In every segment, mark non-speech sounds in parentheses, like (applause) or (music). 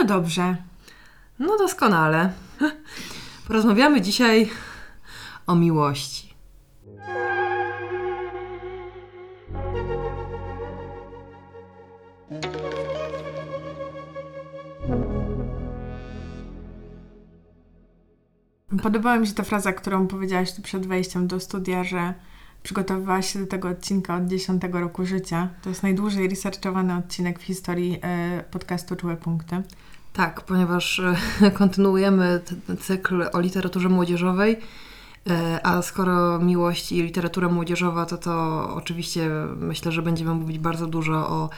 No dobrze. No doskonale. (laughs) Porozmawiamy dzisiaj o miłości. Podobała mi się ta fraza, którą powiedziałaś tu przed wejściem do studia, że przygotowywałaś się do tego odcinka od 10 roku życia. To jest najdłużej researchowany odcinek w historii e, podcastu Czułe Punkty. Tak, ponieważ e, (laughs) kontynuujemy ten cykl o literaturze młodzieżowej, e, a skoro miłość i literatura młodzieżowa, to to oczywiście myślę, że będziemy mówić bardzo dużo o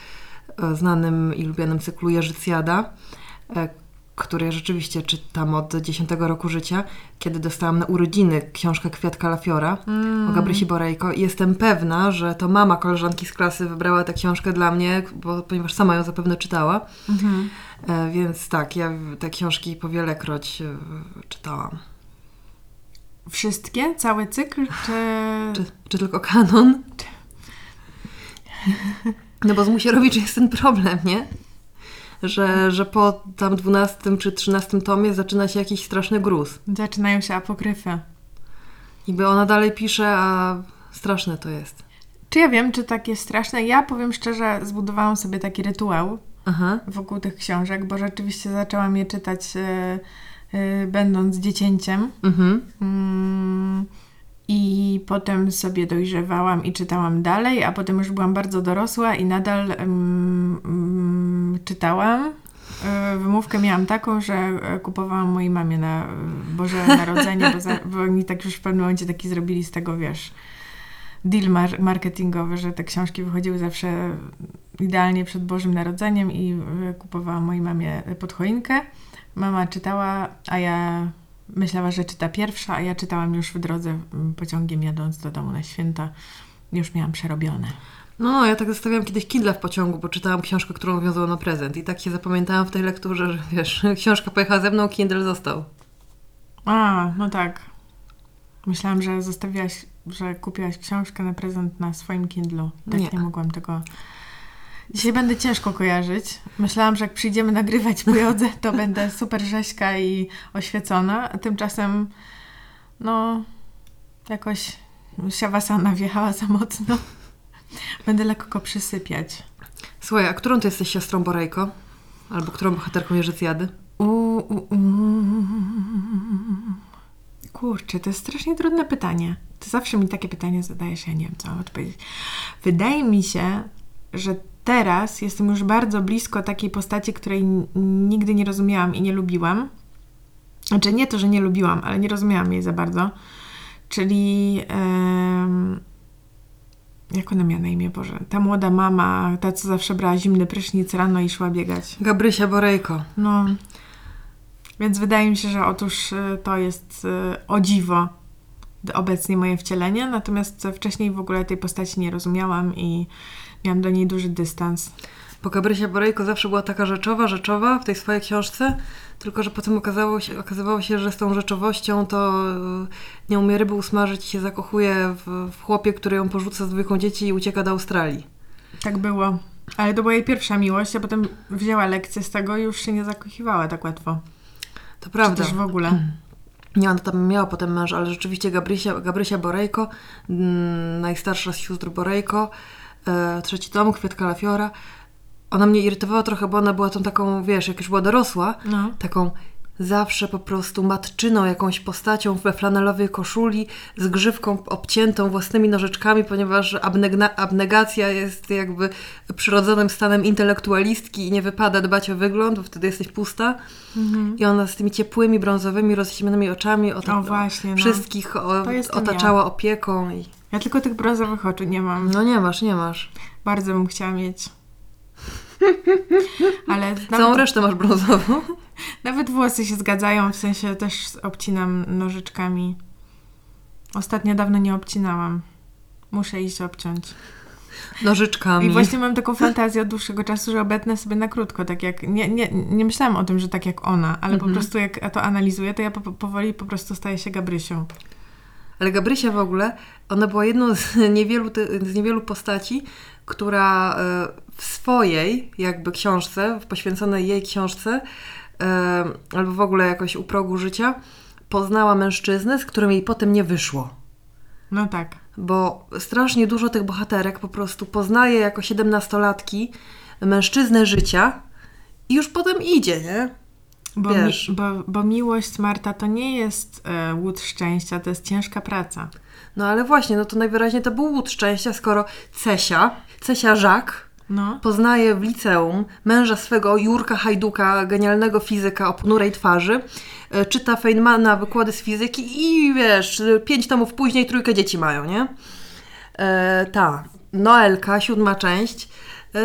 e, znanym i lubianym cyklu Jerzycjada, który rzeczywiście czytam od 10 roku życia, kiedy dostałam na urodziny książkę Kwiatka Lafiora mm. o Gabrysi Borejko. I jestem pewna, że to mama koleżanki z klasy wybrała tę książkę dla mnie, bo, ponieważ sama ją zapewne czytała. Mm-hmm. E, więc tak, ja te książki po wielekroć e, czytałam. Wszystkie? Cały cykl? Czy, czy, czy tylko kanon? No bo zmusi robić, że jest ten problem, nie? że, że po tam 12 czy 13 tomie zaczyna się jakiś straszny gruz. Zaczynają się apokryfy. Niby ona dalej pisze, a straszne to jest. Czy ja wiem, czy tak jest straszne? Ja powiem szczerze, zbudowałam sobie taki rytuał Aha. wokół tych książek, bo rzeczywiście zaczęłam je czytać yy, yy, będąc dziecięciem. Mhm. Mm, i potem sobie dojrzewałam i czytałam dalej, a potem już byłam bardzo dorosła i nadal um, um, czytałam. E, wymówkę miałam taką, że e, kupowałam mojej mamie na Boże Narodzenie, bo, za, bo oni tak już w pewnym momencie taki zrobili z tego, wiesz, deal mar marketingowy, że te książki wychodziły zawsze idealnie przed Bożym Narodzeniem i e, kupowałam mojej mamie pod choinkę. Mama czytała, a ja myślała, że czyta pierwsza, a ja czytałam już w drodze pociągiem jadąc do domu na święta. Już miałam przerobione. No, ja tak zostawiałam kiedyś Kindle w pociągu, bo czytałam książkę, którą wiązałam na prezent i tak się zapamiętałam w tej lekturze, że wiesz, (laughs) książka pojechała ze mną, Kindle został. A, no tak. Myślałam, że zostawiłaś, że kupiłaś książkę na prezent na swoim Kindlu. Tak nie, nie mogłam tego Dzisiaj będę ciężko kojarzyć. Myślałam, że jak przyjdziemy nagrywać po jodze, to będę super rzeźka i oświecona, a tymczasem no jakoś siawasana wjechała za mocno. Będę lekko przysypiać. Słuchaj, a którą ty jesteś siostrą Borejko? Albo którą bohaterką Jerzycjady? Kurczę, to jest strasznie trudne pytanie. Ty zawsze mi takie pytanie zadajesz, ja nie wiem, co mam odpowiedzieć. Wydaje mi się, że teraz jestem już bardzo blisko takiej postaci, której nigdy nie rozumiałam i nie lubiłam. Znaczy nie to, że nie lubiłam, ale nie rozumiałam jej za bardzo. Czyli um, jak ona miała na imię, Boże? Ta młoda mama, ta co zawsze brała zimny prysznic rano i szła biegać. Gabrysia Borejko. No. Więc wydaje mi się, że otóż e, to jest e, o dziwo obecnie moje wcielenie, natomiast wcześniej w ogóle tej postaci nie rozumiałam i Miałam do niej duży dystans. Bo Gabrysia Borejko zawsze była taka rzeczowa, rzeczowa w tej swojej książce, tylko że potem okazało się, okazywało się, że z tą rzeczowością to e, nie umie ryby usmażyć i się zakochuje w, w chłopie, który ją porzuca z dwójką dzieci i ucieka do Australii. Tak było. Ale to była jej pierwsza miłość, a potem wzięła lekcję z tego i już się nie zakochiwała tak łatwo. To prawda. Czy też w ogóle. Nie, ona tam miała potem męża, ale rzeczywiście Gabrysia, Gabrysia Borejko, mm, najstarsza z sióstr Borejko, e, trzeci tom, Kwiatka Lafiora, ona mnie irytowała trochę, bo ona była tą taką, wiesz, jak już była dorosła, no. taką zawsze po prostu matczyną, jakąś postacią we flanelowej koszuli z grzywką obciętą własnymi nożyczkami, ponieważ abnegacja jest jakby przyrodzonym stanem intelektualistki i nie wypada dbać o wygląd, bo wtedy jesteś pusta. Mhm. I ona z tymi ciepłymi, brązowymi, rozśmianymi oczami o, o właśnie, no. wszystkich o, otaczała ja. opieką. I... Ja tylko tych brązowych oczu nie mam. No nie masz, nie masz. Bardzo bym chciała mieć. (laughs) Ale Całą resztę masz brązową. Nawet włosy się zgadzają, w sensie też obcinam nożyczkami. Ostatnio dawno nie obcinałam. Muszę iść obciąć. Nożyczkami. I właśnie mam taką fantazję od dłuższego czasu, że obetnę sobie na krótko, tak jak, nie, nie, nie myślałam o tym, że tak jak ona, ale po mhm. prostu jak to analizuję, to ja po, powoli po prostu staję się Gabrysią. Ale Gabrysia w ogóle, ona była jedną z (laughs) niewielu, z niewielu postaci, która e, w swojej jakby książce, w poświęconej jej książce, e, albo w ogóle jakoś u progu życia, poznała mężczyznę, z którym jej potem nie wyszło. No tak. Bo strasznie dużo tych bohaterek po prostu poznaje jako siedemnastolatki mężczyznę życia i już potem idzie, nie? Bo, Wiesz. Mi, bo, bo miłość, Marta, to nie jest e, łód szczęścia, to jest ciężka praca. No ale właśnie, no to najwyraźniej to był łód szczęścia, skoro Cesia, Cesia Żak, no. poznaje w liceum męża swego Jurka Hajduka, genialnego fizyka o ponurej twarzy, e, czyta Feynmana wykłady z fizyki i wiesz, pięć tomów później trójkę dzieci mają, nie? E, ta, Noelka, siódma część,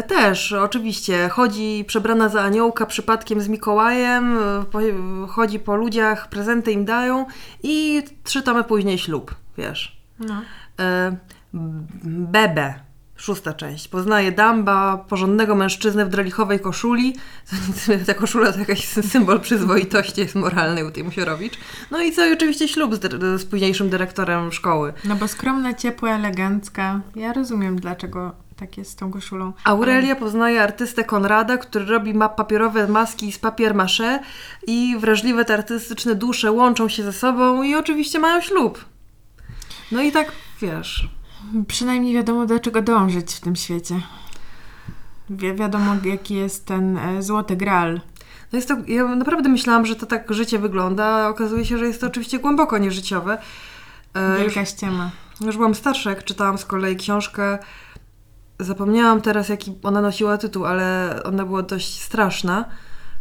też, oczywiście. Chodzi przebrana za aniołka przypadkiem z Mikołajem, e, chodzi po ludziach, prezenty im dają i trzy tomy później ślub, wiesz. No. E, Bebe, szósta część. Poznaje Damba, porządnego mężczyznę w drelichowej koszuli. Ta koszula to jakiś symbol przyzwoitości jest (laughs) moralnej u tej Musiorowicz. No i co, i oczywiście ślub z, z późniejszym dyrektorem szkoły. No bo skromna, ciepła, elegancka. Ja rozumiem, dlaczego tak jest z tą koszulą. Aurelia poznaje artystę Konrada, który robi ma papierowe maski z papier maché i wrażliwe te artystyczne dusze łączą się ze sobą i oczywiście mają ślub. No i tak, wiesz... Przynajmniej wiadomo, do czego dążyć w tym świecie. Wi wiadomo, jaki jest ten e, złoty gral. No jest to, ja naprawdę myślałam, że to tak życie wygląda, a okazuje się, że jest to oczywiście głęboko nieżyciowe. E, Wielka ściema. Już byłam starsza, jak czytałam z kolei książkę Zapomniałam teraz, jaki ona nosiła tytuł, ale ona była dość straszna,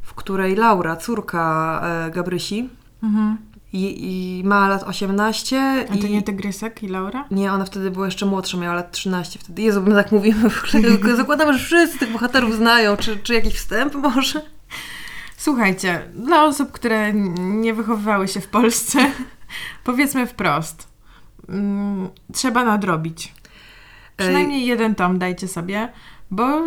w której Laura, córka e, Gabrysi, mhm. i, i, ma lat 18. A to i... nie Tygrysek i Laura? Nie, ona wtedy była jeszcze młodsza, miała lat 13 wtedy. Jezu, my tak mówimy, (laughs) zakładamy, że wszyscy tych bohaterów znają. Czy, czy jakiś wstęp może? Słuchajcie, dla osób, które nie wychowywały się w Polsce, (laughs) powiedzmy wprost, mm, trzeba nadrobić. Przynajmniej jeden tom dajcie sobie, bo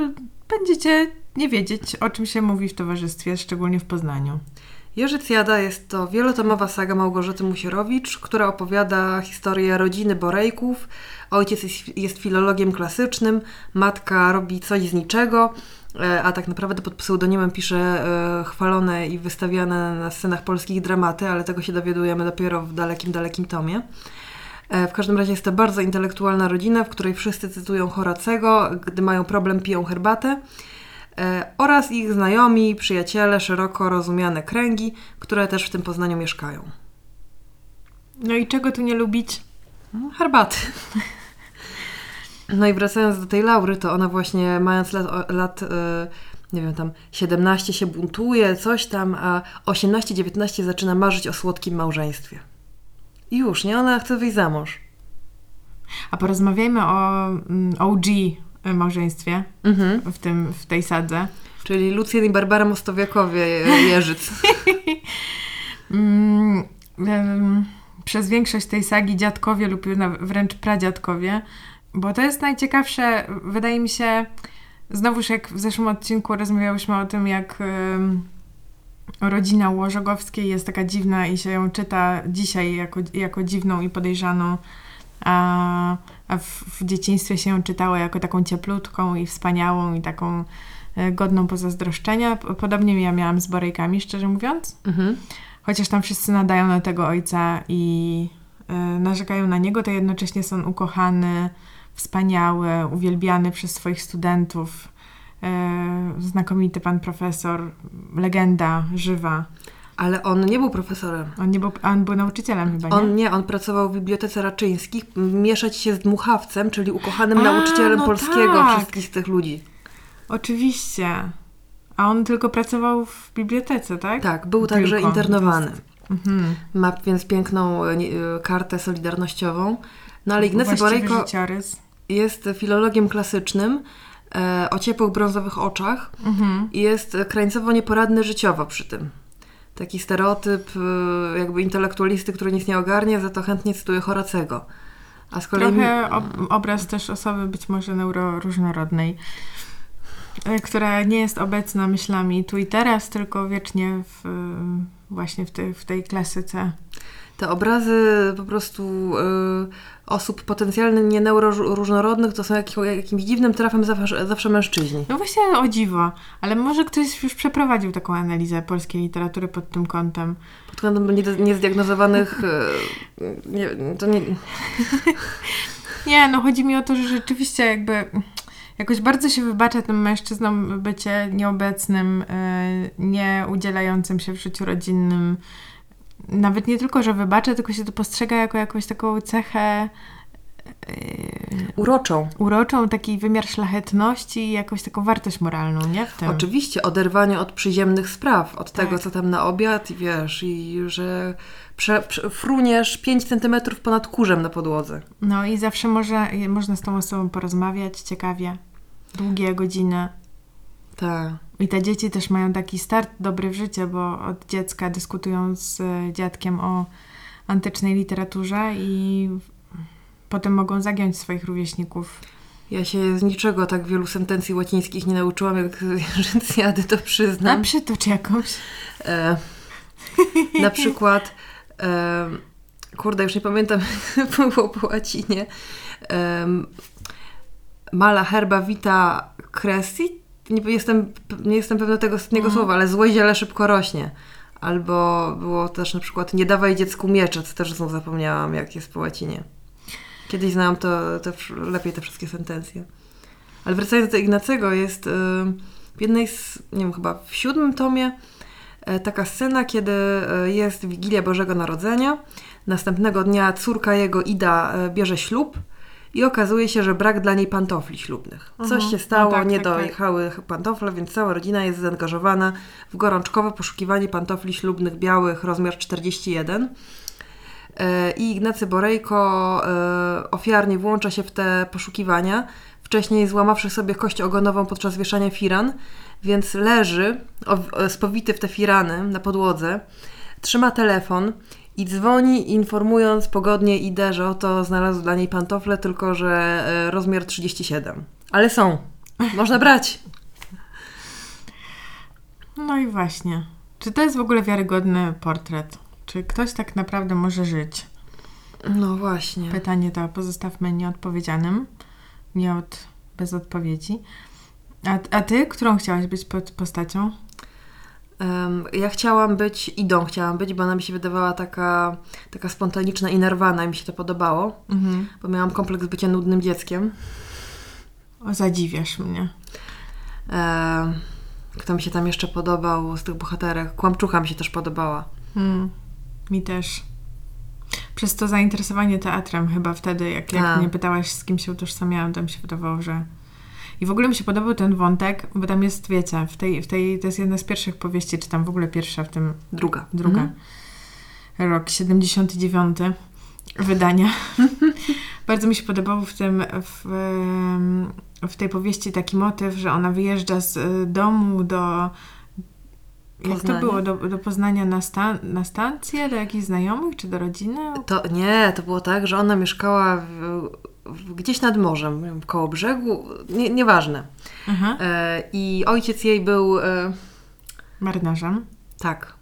będziecie nie wiedzieć, o czym się mówi w towarzystwie, szczególnie w Poznaniu. Jerzy Jada jest to wielotomowa saga Małgorzaty Musierowicz, która opowiada historię rodziny Borejków. Ojciec jest filologiem klasycznym, matka robi coś z niczego, e, a tak naprawdę pod pseudonimem pisze e, chwalone i wystawiane na scenach polskich dramaty, ale tego się dowiadujemy dopiero w dalekim, dalekim tomie. E, w każdym razie jest to bardzo intelektualna rodzina, w której wszyscy cytują Horacego, gdy mają problem, piją herbatę. E, oraz ich znajomi, przyjaciele, szeroko rozumiane kręgi, które też w tym Poznaniu mieszkają. No i czego tu nie lubić? No, herbaty. No i wracając do tej Laury, to ona właśnie mając lat, lat e, nie wiem, tam 17 się buntuje, coś tam, a 18-19 zaczyna marzyć o słodkim małżeństwie. Już, nie? Ona chce wyjść za mąż. A porozmawiajmy o mm, OG małżeństwie mhm. w, tym, w tej sadze. Czyli Lucjan i Barbara Mostowiakowie, Jeżyc. (laughs) mm, um, przez większość tej sagi dziadkowie lub wręcz pradziadkowie, bo to jest najciekawsze, wydaje mi się, znowuż jak w zeszłym odcinku rozmawiałyśmy o tym, jak... Um, rodzina Łożogowskiej jest taka dziwna i się ją czyta dzisiaj jako, jako dziwną i podejrzaną, a, a w, w, dzieciństwie się ją czytało jako taką cieplutką i wspaniałą i taką e, godną pozazdroszczenia. Podobnie ja miałam z Borejkami, szczerze mówiąc. Mhm. Chociaż tam wszyscy nadają na tego ojca i y, narzekają na niego, to jednocześnie są ukochany, wspaniały, uwielbiany przez swoich studentów znakomity pan profesor, legenda żywa. Ale on nie był profesorem. On, nie był, on był nauczycielem chyba, nie? On nie, on pracował w Bibliotece Raczyńskich, mieszać się z Dmuchawcem, czyli ukochanym A, nauczycielem no polskiego tak. wszystkich tych ludzi. Oczywiście. A on tylko pracował w bibliotece, tak? Tak, był tylko. także internowany. Mhm. Ma więc piękną e, e, kartę solidarnościową. No ale Ignacy Borejko jest filologiem klasycznym, e, o ciepłych brązowych oczach mhm. i jest krańcowo nieporadny życiowo przy tym. Taki stereotyp e, jakby intelektualisty, który nic nie ogarnie, za to chętnie cytuje Horacego. A z kolei... Trochę ob obraz też osoby być może neuroróżnorodnej, e, która nie jest obecna myślami tu i teraz, tylko wiecznie w, właśnie w, te, w tej klasyce. Te obrazy po prostu y, osób potencjalnie neuroróżnorodnych to są jak, jakimś dziwnym trafem zawsze, zawsze mężczyźni. No właśnie o dziwo, ale może ktoś już przeprowadził taką analizę polskiej literatury pod tym kątem. Pod kątem niezdiagnozowanych... Y, nie, to nie... (laughs) nie, no chodzi mi o to, że rzeczywiście jakby jakoś bardzo się wybacza tym mężczyznom bycie nieobecnym, y, nie udzielającym się w życiu rodzinnym, nawet nie tylko, że wybacza, tylko się to postrzega jako jakąś taką cechę yy, uroczą. Uroczą, taki wymiar szlachetności i jakąś taką wartość moralną, nie? W tym. Oczywiście, oderwanie od przyziemnych spraw, od tak. tego, co tam na obiad i wiesz, i że prze, prze, fruniesz 5 centymetrów ponad kurzem na podłodze. No i zawsze może, można z tą osobą porozmawiać ciekawie. Długie godziny. Tak. I te dzieci też mają taki start dobry w życie, bo od dziecka dyskutują z e, dziadkiem o antycznej literaturze i potem mogą zagiąć swoich rówieśników. Ja się z niczego tak wielu sentencji łacińskich nie nauczyłam, jak (laughs) Żyncjady to przyznam. A przytocz jakąś. E, na przykład, e, kurde, już nie pamiętam, (laughs) było po łacinie. E, mala herba vita crescit, nie jestem, nie jestem pewna tego ostatniego mhm. słowa, ale złe ziele szybko rośnie. Albo było też na przykład nie dawaj dziecku miecza, co też znów zapomniałam, jak jest po łacinie. Kiedyś znałam to, to lepiej te wszystkie sentencje. Ale wracając do Ignacego, jest y, w jednej z, nie wiem, chyba w siódmym tomie y, taka scena, kiedy y, jest Wigilia Bożego Narodzenia. Następnego dnia córka jego Ida bierze ślub i okazuje się, że brak dla niej pantofli ślubnych. Coś mhm. się stało, no tak, nie tak, tak. dojechały tak. pantofle, więc cała rodzina jest zaangażowana w gorączkowe poszukiwanie pantofli ślubnych białych rozmiar 41. E, I Ignacy Borejko e, ofiarnie włącza się w te poszukiwania, wcześniej złamawszy sobie kość ogonową podczas wieszania firan, więc leży spowity w te firany na podłodze, trzyma telefon i dzwoni informując pogodnie Idę, że oto znalazł dla niej pantofle, tylko że e, rozmiar 37. Ale są. Można brać. No i właśnie. Czy to jest w ogóle wiarygodny portret? Czy ktoś tak naprawdę może żyć? No właśnie. Pytanie to pozostawmy nieodpowiedzianym. Nie od, bez odpowiedzi. A, a ty, którą chciałaś być pod postacią? Um, ja chciałam być Idą, chciałam być, bo ona mi się wydawała taka, taka spontaniczna i nerwana i mi się to podobało, mhm. bo miałam kompleks bycia nudnym dzieckiem. O, zadziwiasz mnie. Um, kto mi się tam jeszcze podobał z tych bohaterek? Kłamczucha mi się też podobała. Hmm, mi też. Przez to zainteresowanie teatrem chyba wtedy, jak, jak mnie pytałaś, z kim się utożsamiałam, to mi się wydawało, że i w ogóle mi się podobał ten wątek, bo tam jest, wiecie, w tej, w tej, to jest jedna z pierwszych powieści, czy tam w ogóle pierwsza w tym... Druga. Druga. Mhm. Rok 79 wydania. (laughs) Bardzo mi się podobał w tym, w, w tej powieści taki motyw, że ona wyjeżdża z y, domu do jak to było? Do, do Poznania na, sta na stację? Do jakichś znajomych? Czy do rodziny? To nie, to było tak, że ona mieszkała w, gdzieś nad morzem, koło brzegu, nie, nieważne. E, I ojciec jej był... E, Marynarzem. Tak.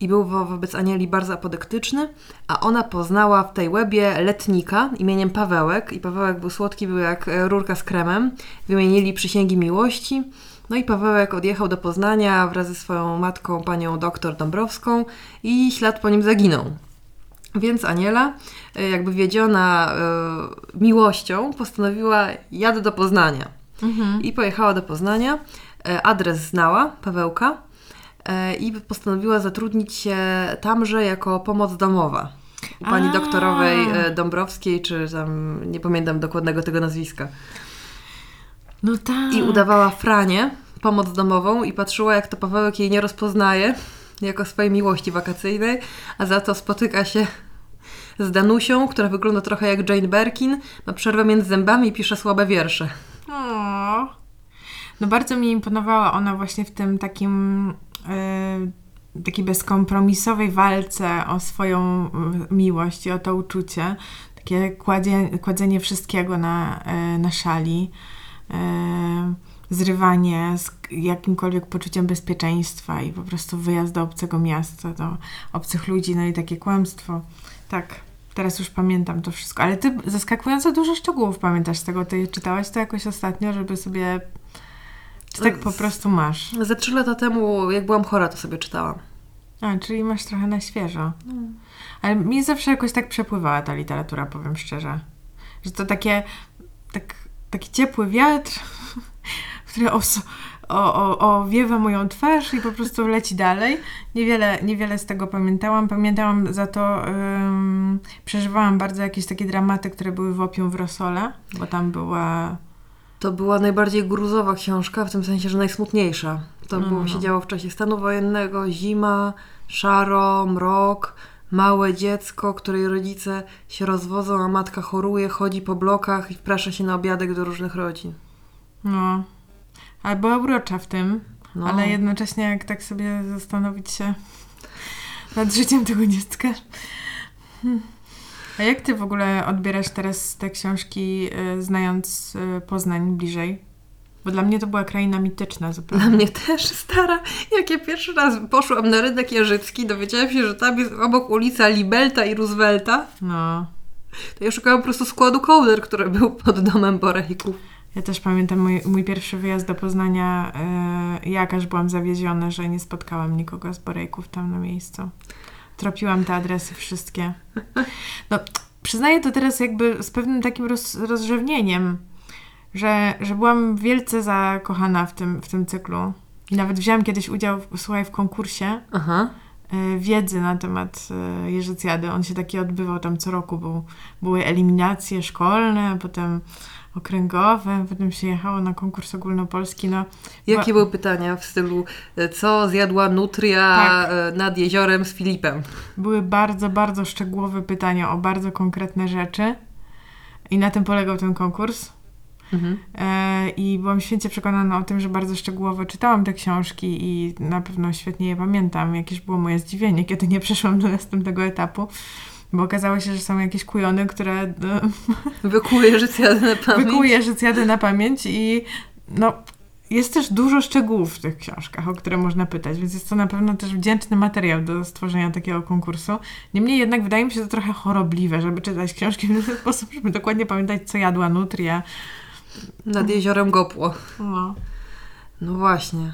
I był wo wobec Anieli bardzo apodyktyczny, a ona poznała w tej łebie letnika imieniem Pawełek i Pawełek był słodki, był jak rurka z kremem. Wymienili przysięgi miłości. No i Pawełek odjechał do Poznania wraz ze swoją matką, panią doktor Dąbrowską i ślad po nim zaginął. Więc Aniela, e, jakby wiedziona y, miłością, postanowiła jadę do Poznania. Mhm. I pojechała do Poznania. E, adres znała, Pawełka, y, i postanowiła zatrudnić się tamże jako pomoc domowa. U pani A. doktorowej Dąbrowskiej, czy tam nie pamiętam dokładnego tego nazwiska. No tak. I udawała Franie, pomoc domową, i patrzyła, jak to Pawełek jej nie rozpoznaje jako swojej miłości wakacyjnej, a za to spotyka się z Danusią, która wygląda trochę jak Jane Birkin, ma przerwę między zębami i pisze słabe wiersze. O. No bardzo mi imponowała ona właśnie w tym takim yy, takiej bezkompromisowej walce o swoją y, miłość i o to uczucie. Takie kładzie, kładzenie wszystkiego na, yy, na szali. Yy, zrywanie z jakimkolwiek poczuciem bezpieczeństwa i po prostu wyjazd do obcego miasta, do obcych ludzi, no i takie kłamstwo. Tak, teraz już pamiętam to wszystko, ale ty zaskakująco dużo szczegółów pamiętasz z tego. Ty czytałaś to jakoś ostatnio, żeby sobie... Czy tak po prostu masz? Ze trzy lata temu, jak byłam chora, to sobie czytałam. A, czyli masz trochę na świeżo. No. Ale mi zawsze jakoś tak przepływała ta literatura, powiem szczerze. Że to takie, tak, taki ciepły wiatr, który os, o, o, owiewa moją twarz i po prostu leci dalej. Niewiele, niewiele z tego pamiętałam. Pamiętałam za to, um, przeżywałam bardzo jakieś takie dramaty, które były w Opium w Rosole, bo tam była... To była najbardziej gruzowa książka, w tym sensie, że najsmutniejsza. To no, było, no. się działo w czasie stanu wojennego, zima, szaro, mrok, małe dziecko, której rodzice się rozwodzą, a matka choruje, chodzi po blokach i wprasza się na obiadek do różnych rodzin. No, ale była urocza w tym, no. ale jednocześnie jak tak sobie zastanowić się nad życiem tego dziecka. Hmm. A jak ty w ogóle odbierasz teraz te książki, y, znając y, Poznań bliżej? Bo dla mnie to była kraina mityczna zupełnie. Dla mnie też stara. Jak ja pierwszy raz poszłam na rynek Jarzycki, dowiedziałam się, że tam jest obok ulica Libelta i Roosevelta. No. To ja szukałam po prostu składu kołder, który był pod domem Borejków. Ja też pamiętam mój, mój pierwszy wyjazd do Poznania, yy, jakaż byłam zawieziona, że nie spotkałam nikogo z Borejków tam na miejscu. Tropiłam te adresy wszystkie. No, przyznaję to teraz jakby z pewnym takim roz, rozrzewnieniem, że, że byłam wielce zakochana w tym, w tym cyklu. I nawet wziąłam kiedyś udział, słuchaj, w konkursie Aha. Y, wiedzy na temat y, Jerzycjady. On się taki odbywał tam co roku. Był, były eliminacje szkolne, potem okręgowe, potem się jechało na konkurs ogólnopolski. No, Jakie były pytania w stylu, e, co zjadła nutria tak. E, nad jeziorem z Filipem? Były bardzo, bardzo szczegółowe pytania o bardzo konkretne rzeczy i na tym polegał ten konkurs. Mhm. E, I byłam święcie przekonana o tym, że bardzo szczegółowo czytałam te książki i na pewno świetnie je pamiętam. Jakieś było moje zdziwienie, kiedy nie przeszłam do następnego etapu. Bo okazało się, że są jakieś kujony, które... (laughs) Wykuje życjadę na pamięć. Wykuje życjadę na pamięć i no, jest też dużo szczegółów w tych książkach, o które można pytać, więc jest to na pewno też wdzięczny materiał do stworzenia takiego konkursu. Niemniej jednak wydaje mi się to trochę chorobliwe, żeby czytać książki w ten (laughs) sposób, żeby dokładnie pamiętać, co jadła nutria. Nad jeziorem Gopło. No. No właśnie.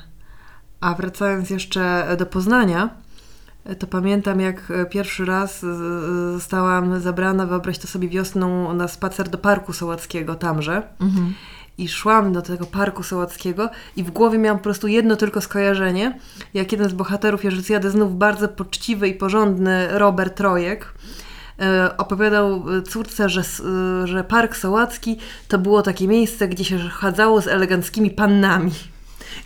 A wracając jeszcze do Poznania, to pamiętam, jak e, pierwszy raz e, zostałam zabrana, wyobraź to sobie wiosną, na spacer do Parku Sołackiego tamże. Mhm. I szłam do tego Parku Sołackiego i w głowie miałam po prostu jedno tylko skojarzenie, jak jeden z bohaterów Jerzycjady, znów bardzo poczciwy i porządny Robert Trojek, e, opowiadał córce, że, że Park Sołacki to było takie miejsce, gdzie się chadzało z eleganckimi pannami.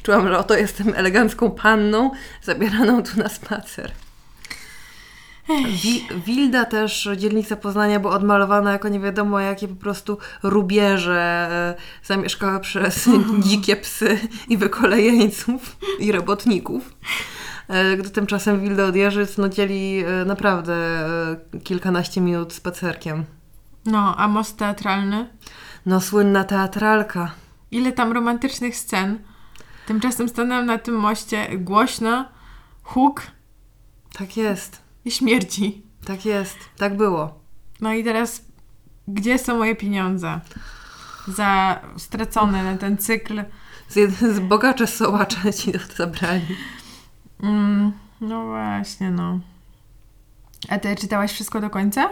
Czułam, że oto jestem elegancką panną zabieraną tu na spacer. Wi Wilda też, dzielnica Poznania była odmalowana jako nie wiadomo jakie po prostu rubieże e, zamieszkałe przez (laughs) dzikie psy i wykolejeńców i robotników. E, gdy tymczasem Wilda od Jeżyc no, dzieli e, naprawdę kilkanaście minut spacerkiem. No, a most teatralny? No, słynna teatralka. Ile tam romantycznych scen. Tymczasem stanęłam na tym moście głośno, huk. Tak jest śmierci. Tak jest, tak było. No i teraz, gdzie są moje pieniądze? Za stracone na ten cykl. Z, z bogacze sołacze ci to zabrali. Mm, no właśnie, no. A ty czytałaś wszystko do końca?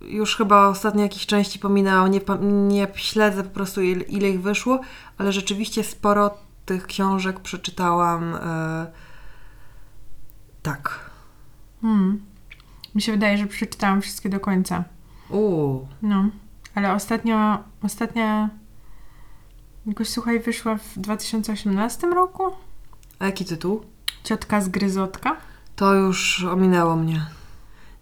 Już chyba ostatnie jakieś części pominęłam. Nie, nie śledzę po prostu ile, ile ich wyszło, ale rzeczywiście sporo tych książek przeczytałam. Yy, tak. Hmm. Mi się wydaje, że przeczytałam wszystkie do końca. Uuu. No. Ale ostatnio, ostatnia jakoś słuchaj, wyszła w 2018 roku. A jaki tytuł? Ciotka z Gryzotka. To już ominęło mnie.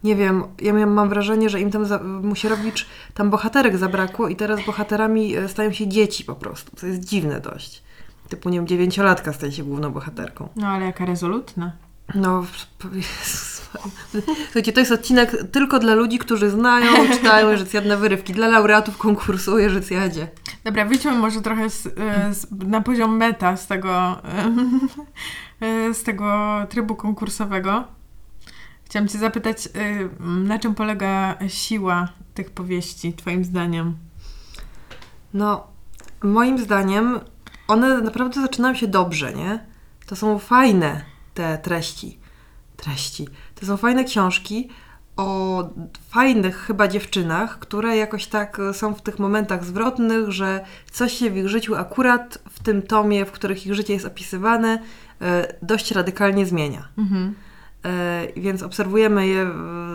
Nie wiem, ja mam wrażenie, że im tam za- Musierowicz, tam bohaterek zabrakło i teraz bohaterami e, stają się dzieci po prostu. To jest dziwne dość. Typu, nie wiem, dziewięciolatka staje się główną bohaterką. No ale jaka rezolutna. No, Słuchajcie, to jest odcinek tylko dla ludzi, którzy znają, czytają Jerzycjadne wyrywki, dla laureatów konkursu o Jerzycjadzie. Dobra, wyjdźmy może trochę z, e, z, na poziom meta z tego, e, z tego trybu konkursowego. Chciałam Cię zapytać, na czym polega siła tych powieści, Twoim zdaniem? No, moim zdaniem one naprawdę zaczynają się dobrze, nie? To są fajne te treści. Treści. To są fajne książki o fajnych chyba dziewczynach, które jakoś tak są w tych momentach zwrotnych, że coś się w ich życiu akurat w tym tomie, w których ich życie jest opisywane, e, dość radykalnie zmienia. Mhm. E, więc obserwujemy je,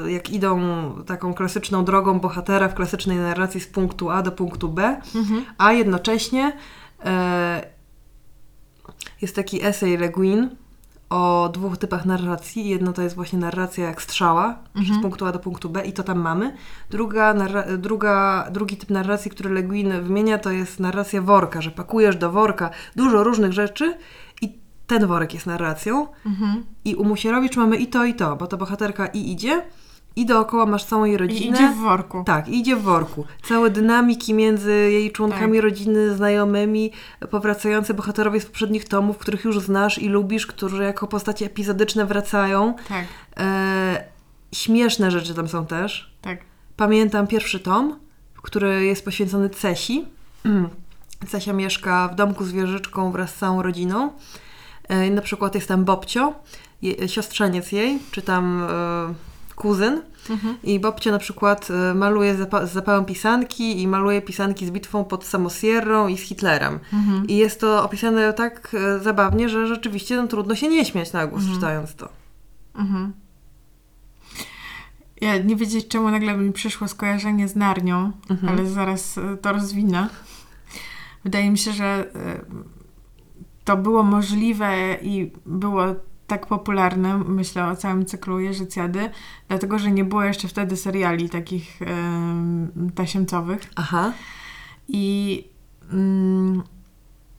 jak idą taką klasyczną drogą bohatera w klasycznej narracji z punktu A do punktu B, mhm. a jednocześnie e, jest taki esej Le Guin o dwóch typach narracji. Jedno to jest właśnie narracja jak strzała, mhm. z punktu A do punktu B i to tam mamy. Druga, druga, drugi typ narracji, który Le Guin wymienia, to jest narracja worka, że pakujesz do worka dużo różnych rzeczy i ten worek jest narracją. Mhm. I u Musierowicz mamy i to, i to, bo ta bohaterka i idzie, i dookoła masz całą jej rodzinę. I idzie w worku. Tak, idzie w worku. Całe dynamiki między jej członkami tak. rodziny, znajomymi, powracające bohaterowie z poprzednich tomów, których już znasz i lubisz, którzy jako postacie epizodyczne wracają. Tak. E, śmieszne rzeczy tam są też. Tak. Pamiętam pierwszy tom, który jest poświęcony Cesi. (clears throat) Cesia mieszka w domku z wieżyczką wraz z całą rodziną. E, na przykład jest tam Bobcio, siostrzeniec jej, czy tam... E, kuzyn mhm. i Bobcio na przykład e, maluje zapa z zapałem pisanki i maluje pisanki z bitwą pod Samosierrą i z Hitlerem. Mhm. I jest to opisane tak e, zabawnie, że rzeczywiście no, trudno się nie śmiać na głos mhm. czytając to. Mhm. Ja nie wiedzieć, czemu nagle mi przyszło skojarzenie z Narnią, mhm. ale zaraz e, to rozwinę. Wydaje mi się, że to było możliwe i było tak popularne, myślę o całym cyklu Jeżycjady, dlatego, że nie było jeszcze wtedy seriali takich yy, tasiemcowych. Aha. I... Yy,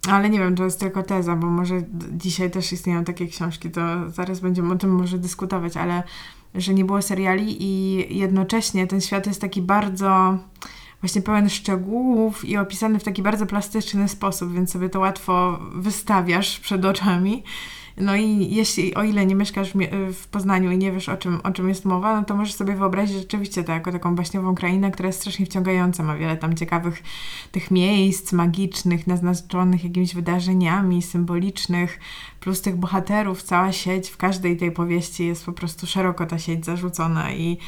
ale nie wiem, to jest tylko teza, bo może dzisiaj też istnieją takie książki, to zaraz będziemy o tym może dyskutować, ale że nie było seriali i jednocześnie ten świat jest taki bardzo właśnie pełen szczegółów i opisany w taki bardzo plastyczny sposób, więc sobie to łatwo wystawiasz przed oczami. No i jeśli, o ile nie mieszkasz w, Poznaniu i nie wiesz o czym, o czym jest mowa, no to możesz sobie wyobrazić rzeczywiście to jako taką baśniową krainę, która jest strasznie wciągająca. Ma wiele tam ciekawych tych miejsc magicznych, naznaczonych jakimiś wydarzeniami symbolicznych, plus tych bohaterów, cała sieć w każdej tej powieści jest po prostu szeroko ta sieć zarzucona i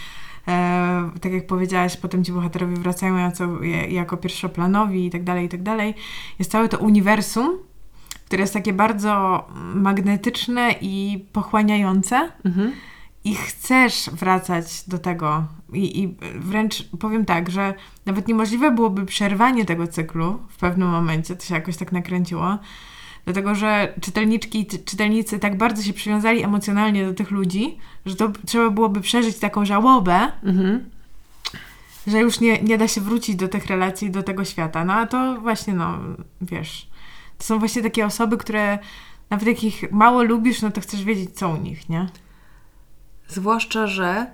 E, tak jak powiedziałaś, potem ci bohaterowie wracają jako, jako pierwszoplanowi i tak dalej, i tak dalej. Jest całe to uniwersum, które jest takie bardzo magnetyczne i pochłaniające. Mhm. I chcesz wracać do tego. I, I wręcz powiem tak, że nawet niemożliwe byłoby przerwanie tego cyklu w pewnym momencie. To się jakoś tak nakręciło. Dlatego, że czytelniczki i czytelnicy tak bardzo się przywiązali emocjonalnie do tych ludzi, że to trzeba byłoby przeżyć taką żałobę, mhm. że już nie, nie da się wrócić do tych relacji, do tego świata. No a to właśnie, no, wiesz, to są właśnie takie osoby, które nawet jak ich mało lubisz, no to chcesz wiedzieć, co u nich, nie? Zwłaszcza, że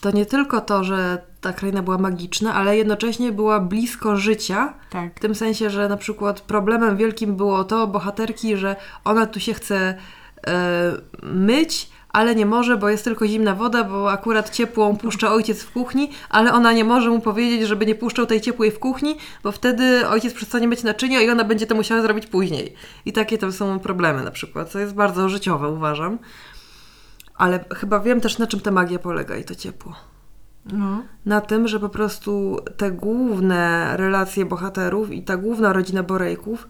to nie tylko to, że ta kraina była magiczna, ale jednocześnie była blisko życia. Tak. W tym sensie, że na przykład problemem wielkim było to bohaterki, że ona tu się chce e, myć, ale nie może, bo jest tylko zimna woda, bo akurat ciepłą puszcza ojciec w kuchni, ale ona nie może mu powiedzieć, żeby nie puszczał tej ciepłej w kuchni, bo wtedy ojciec przestanie mieć naczynia i ona będzie to musiała zrobić później. I takie to są problemy na przykład, co jest bardzo życiowe, uważam. Ale chyba wiem też, na czym ta magia polega i to ciepło. No. Na tym, że po prostu te główne relacje bohaterów i ta główna rodzina Borejków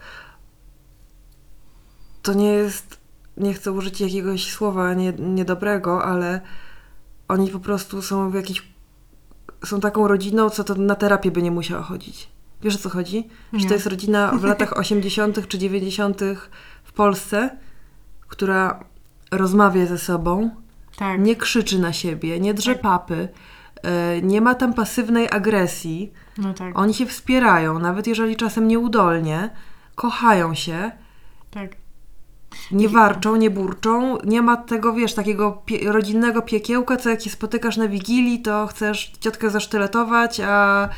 to nie jest nie chcę użyć jakiegoś słowa nie, niedobrego, ale oni po prostu są w jakiś są taką rodziną, co to na terapię by nie musiała chodzić. Wiesz o co chodzi? Nie. Że to jest rodzina w latach (laughs) 80. czy 90. w Polsce, która rozmawia ze sobą, tak. nie krzyczy na siebie, nie drze tak. papy, e, nie ma tam pasywnej agresji. No tak. Oni się wspierają, nawet jeżeli czasem nieudolnie, kochają się. Tak. Nie warczą, nie burczą, nie ma tego, wiesz, takiego pie rodzinnego piekiełka, co jak się spotykasz na Wigilii, to chcesz ciotkę zasztyletować, a,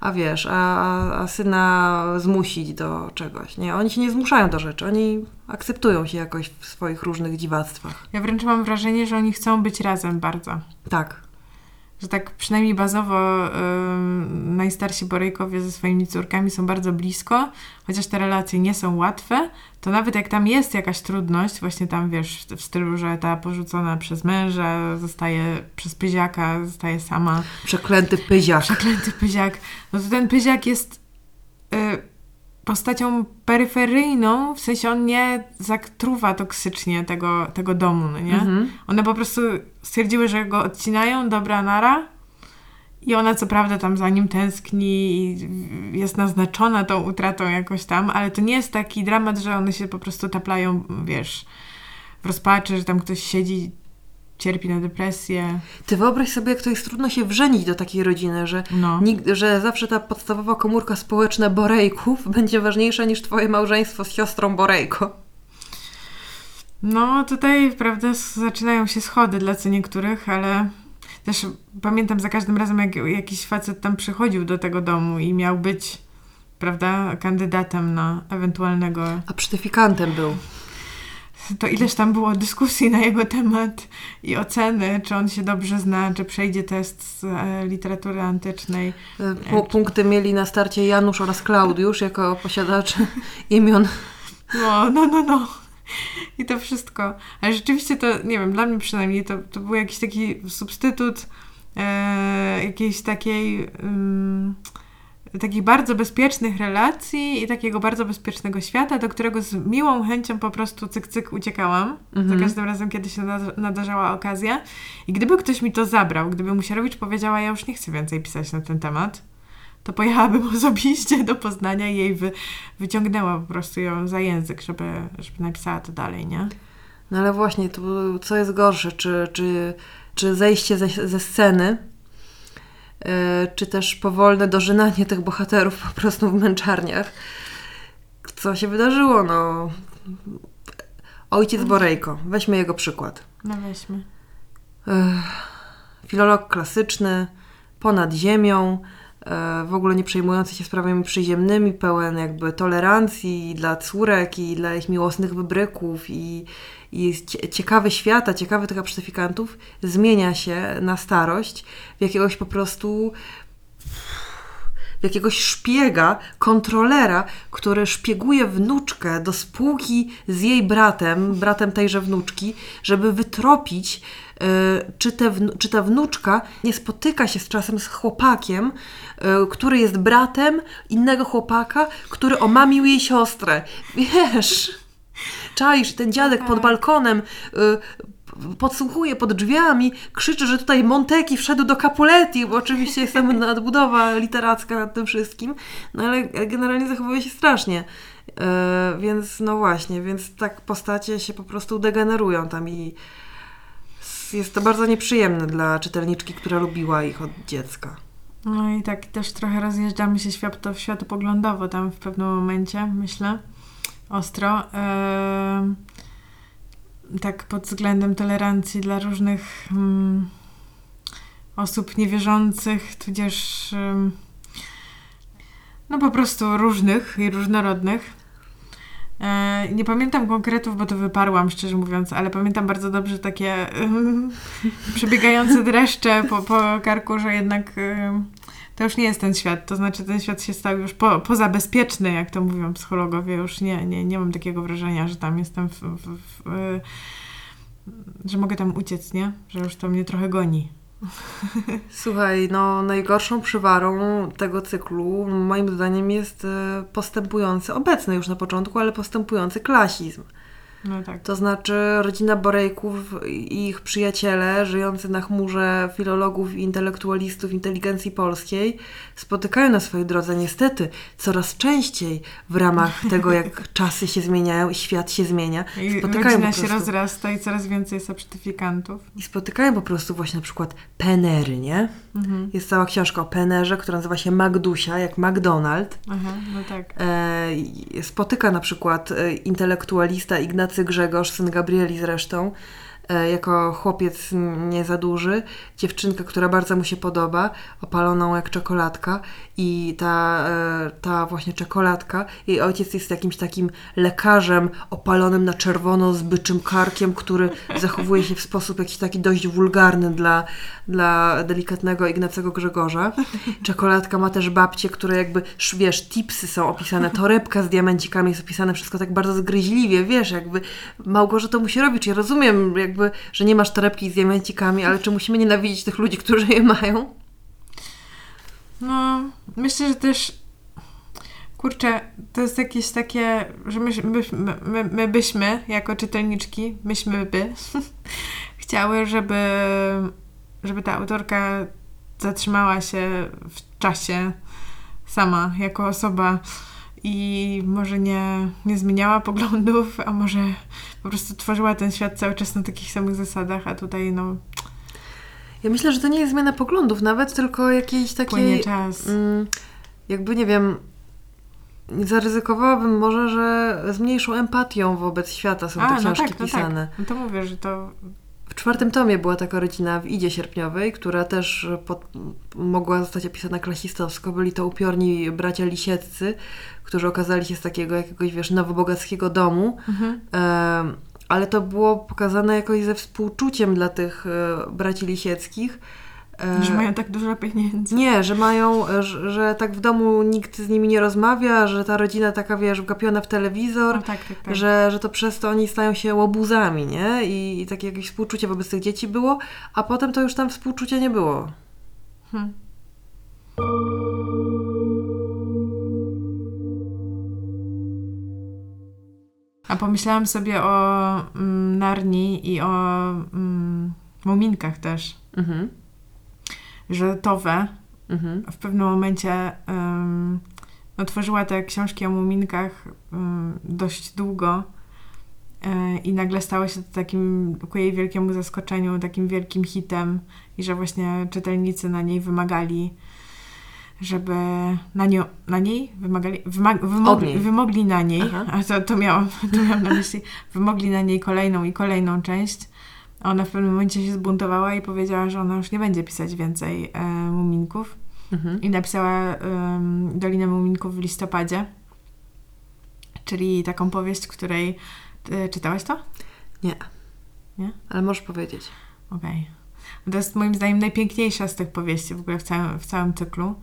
a wiesz, a, a syna zmusić do czegoś. Nie, oni się nie zmuszają do rzeczy, oni akceptują się jakoś w swoich różnych dziwactwach. Ja wręcz mam wrażenie, że oni chcą być razem bardzo. Tak że tak przynajmniej bazowo najstarsi Borejkowie ze swoimi córkami są bardzo blisko, chociaż te relacje nie są łatwe, to nawet jak tam jest jakaś trudność, właśnie tam wiesz, w stylu, że ta porzucona przez męża zostaje przez pyziaka, zostaje sama. Przeklęty pyziak. Przeklęty pyziak. No to ten pyziak jest y, postacią peryferyjną, w sensie on nie zatruwa toksycznie tego, tego domu, no nie? Mhm. One po prostu stwierdziły, że go odcinają, dobra nara. I ona co prawda tam za nim tęskni i jest naznaczona tą utratą jakoś tam, ale to nie jest taki dramat, że one się po prostu taplają, wiesz, w rozpaczy, że tam ktoś siedzi cierpi na depresję. Ty wyobraź sobie, jak to jest trudno się wrzenić do takiej rodziny, że, no. że zawsze ta podstawowa komórka społeczna Borejków (laughs) będzie ważniejsza niż twoje małżeństwo z siostrą Borejko. No, tutaj, prawda, zaczynają się schody dla co niektórych, ale też pamiętam za każdym razem, jak jakiś facet tam przychodził do tego domu i miał być, prawda, kandydatem na ewentualnego... A przytyfikantem był to ileż tam było dyskusji na jego temat i oceny, czy on się dobrze zna, czy przejdzie test z e, literatury antycznej. Punkty mieli na starcie Janusz oraz Klaudiusz jako posiadacze (laughs) imion. No, no, no, no. I to wszystko. Ale rzeczywiście to, nie wiem, dla mnie przynajmniej to, to był jakiś taki substytut e, jakiejś takiej... Mm, takich bardzo bezpiecznych relacji i takiego bardzo bezpiecznego świata, do którego z miłą chęcią po prostu cyk, cyk uciekałam. Mhm. Za każdym razem, kiedy się nadarzała okazja. I gdyby ktoś mi to zabrał, gdyby Musierowicz powiedziała, ja już nie chcę więcej pisać na ten temat, to pojechałabym (laughs) osobiście do Poznania i jej wy, wyciągnęła po prostu ją za język, żeby, żeby napisała to dalej, nie? No ale właśnie, to co jest gorsze, czy, czy, czy zejście ze, ze sceny, czy też powolne dożynanie tych bohaterów po prostu w męczarniach. Co się wydarzyło? No, ojciec Borejko, weźmy jego przykład. No weźmy. Filolog klasyczny, ponad ziemią, e, w ogóle nie przejmujący się sprawami przyziemnymi, pełen jakby tolerancji dla córek i dla ich miłosnych wybryków i, i ciekawy świata, ciekawy tych absztyfikantów zmienia się na starość w jakiegoś po prostu w jakiegoś szpiega, kontrolera, który szpieguje wnuczkę do spółki z jej bratem, bratem tejże wnuczki, żeby wytropić, yy, czy, te czy ta wnuczka nie spotyka się z czasem z chłopakiem, yy, który jest bratem innego chłopaka, który omamił jej siostrę. Wiesz czaisz, ten dziadek pod balkonem y, podsłuchuje pod drzwiami, krzyczy, że tutaj Monteki wszedł do Capuletti, bo oczywiście jest tam (laughs) nadbudowa literacka nad tym wszystkim, no ale generalnie zachowuje się strasznie. Y, więc no właśnie, więc tak postacie się po prostu degenerują tam i jest to bardzo nieprzyjemne dla czytelniczki, która lubiła ich od dziecka. No i tak też trochę rozjeżdżamy się świat, światopoglądowo tam w pewnym momencie, myślę ostro. tak pod względem tolerancji dla różnych mm, osób niewierzących, tudzież no po prostu różnych i różnorodnych. E, nie pamiętam konkretów, bo to wyparłam, szczerze mówiąc, ale pamiętam bardzo dobrze takie (laughs) przebiegające dreszcze po, po karku, że jednak to już nie jest ten świat. To znaczy, ten świat się stał już po, pozabezpieczny, jak to mówią psychologowie. Już nie, nie, nie mam takiego wrażenia, że tam jestem w, w, w, w że mogę tam uciec, nie? Że już to mnie trochę goni. (laughs) Słuchaj, no najgorszą przywarą tego cyklu moim zdaniem jest e, postępujący, obecny już na początku, ale postępujący klasizm. No tak. To znaczy rodzina Borejków i ich przyjaciele, żyjący na chmurze filologów i intelektualistów inteligencji polskiej, spotykają na swojej drodze niestety coraz częściej w ramach tego, jak (laughs) czasy się zmieniają i świat się zmienia. I spotykają rodzina się rozrasta i coraz więcej jest certyfikantów. I spotykają po prostu właśnie na przykład penery, nie? Mhm. Jest cała książka o penerze, która nazywa się Magdusia, jak McDonald. Aha, no tak. E, spotyka na przykład e, intelektualista Ignacy Grzegorz, syn Gabrieli zresztą, jako chłopiec nie za duży, dziewczynkę, która bardzo mu się podoba, opaloną jak czekoladka i ta, e, ta właśnie czekoladka, jej ojciec jest jakimś takim lekarzem opalonym na czerwono z byczym karkiem, który (laughs) zachowuje się w sposób jakiś taki dość wulgarny dla, dla delikatnego Ignacego Grzegorza. Czekoladka ma też babcie, które jakby, wiesz, tipsy są opisane, torebka z diamencikami jest opisane, wszystko tak bardzo zgryźliwie, wiesz, jakby Małgorzata musi robić. Ja rozumiem jakby, że nie masz torebki z diamencikami, ale czy musimy nienawidzić tych ludzi, którzy je mają? No, myślę, że też kurczę, to jest jakieś takie, że my, my, my, my byśmy, jako czytelniczki, myśmy by (laughs) chciały, żeby, żeby ta autorka zatrzymała się w czasie sama, jako osoba i może nie, nie zmieniała poglądów, a może po prostu tworzyła ten świat cały czas na takich samych zasadach, a tutaj no... Ja myślę, że to nie jest zmiana poglądów nawet, tylko jakiejś takiej... Płynie czas. Mm, jakby, nie wiem, zaryzykowałabym może, że z mniejszą empatią wobec świata są te a, no książki no tak, pisane. No, tak. no to mówię, że to w czwartym tomie była taka rodzina w Idzie Sierpniowej, która też pod, mogła zostać opisana klasistowsko. Byli to upiorni bracia lisieccy, którzy okazali się z takiego jakiegoś, wiesz, nowobogackiego domu. Mhm. E, ale to było pokazane jakoś ze współczuciem dla tych e, braci lisieckich że mają tak dużo pieniędzy. Nie, że mają, że, że, tak w domu nikt z nimi nie rozmawia, że ta rodzina taka, wiesz, wgapiona w telewizor, no tak, tak, tak. Że, że to przez to oni stają się łobuzami, nie? I, I takie jakieś współczucie wobec tych dzieci było, a potem to już tam współczucia nie było. Hmm. A pomyślałam sobie o mm, Narni i o mm, Muminkach też. Mhm że Towe mhm. w pewnym momencie um, no, tworzyła te książki o muminkach um, dość długo e, i nagle stało się to takim ku jej wielkiemu zaskoczeniu, takim wielkim hitem i że właśnie czytelnicy na niej wymagali żeby na, nią, na niej wymagali, wymag, wymogli, wymogli na niej, Aha. a to, to, miałam, (laughs) to miałam na myśli, wymogli na niej kolejną i kolejną część ona w pewnym momencie się zbuntowała i powiedziała, że ona już nie będzie pisać więcej e, muminków. Mhm. I napisała e, Dolinę Muminków w listopadzie, czyli taką powieść, której... E, czytałaś to? Nie. Nie? Ale możesz powiedzieć. Okej. Okay. To jest moim zdaniem najpiękniejsza z tych powieści w ogóle w całym, w całym cyklu.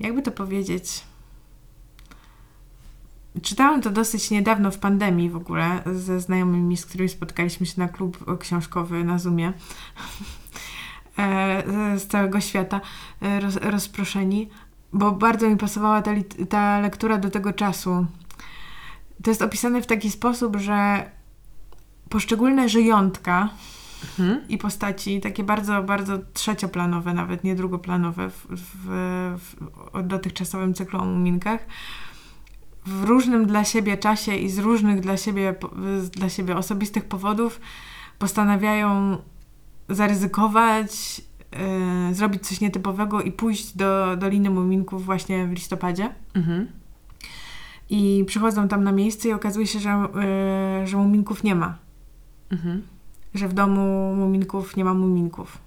jakby to powiedzieć? Czytałam to dosyć niedawno w pandemii w ogóle ze znajomymi, z którymi spotkaliśmy się na klub książkowy na Zoomie e, z całego świata e, roz, rozproszeni, bo bardzo mi pasowała ta, ta lektura do tego czasu. To jest opisane w taki sposób, że poszczególne żyjątka mhm. i postaci, takie bardzo, bardzo trzecioplanowe, nawet nie drugoplanowe w, w, w dotychczasowym cyklu o muminkach, w różnym dla siebie czasie i z różnych dla siebie, dla siebie osobistych powodów postanawiają zaryzykować, yy, zrobić coś nietypowego i pójść do Doliny Muminków właśnie w listopadzie. Mhm. I przychodzą tam na miejsce i okazuje się, że, yy, że muminków nie ma. Mhm. Że w domu muminków nie ma muminków.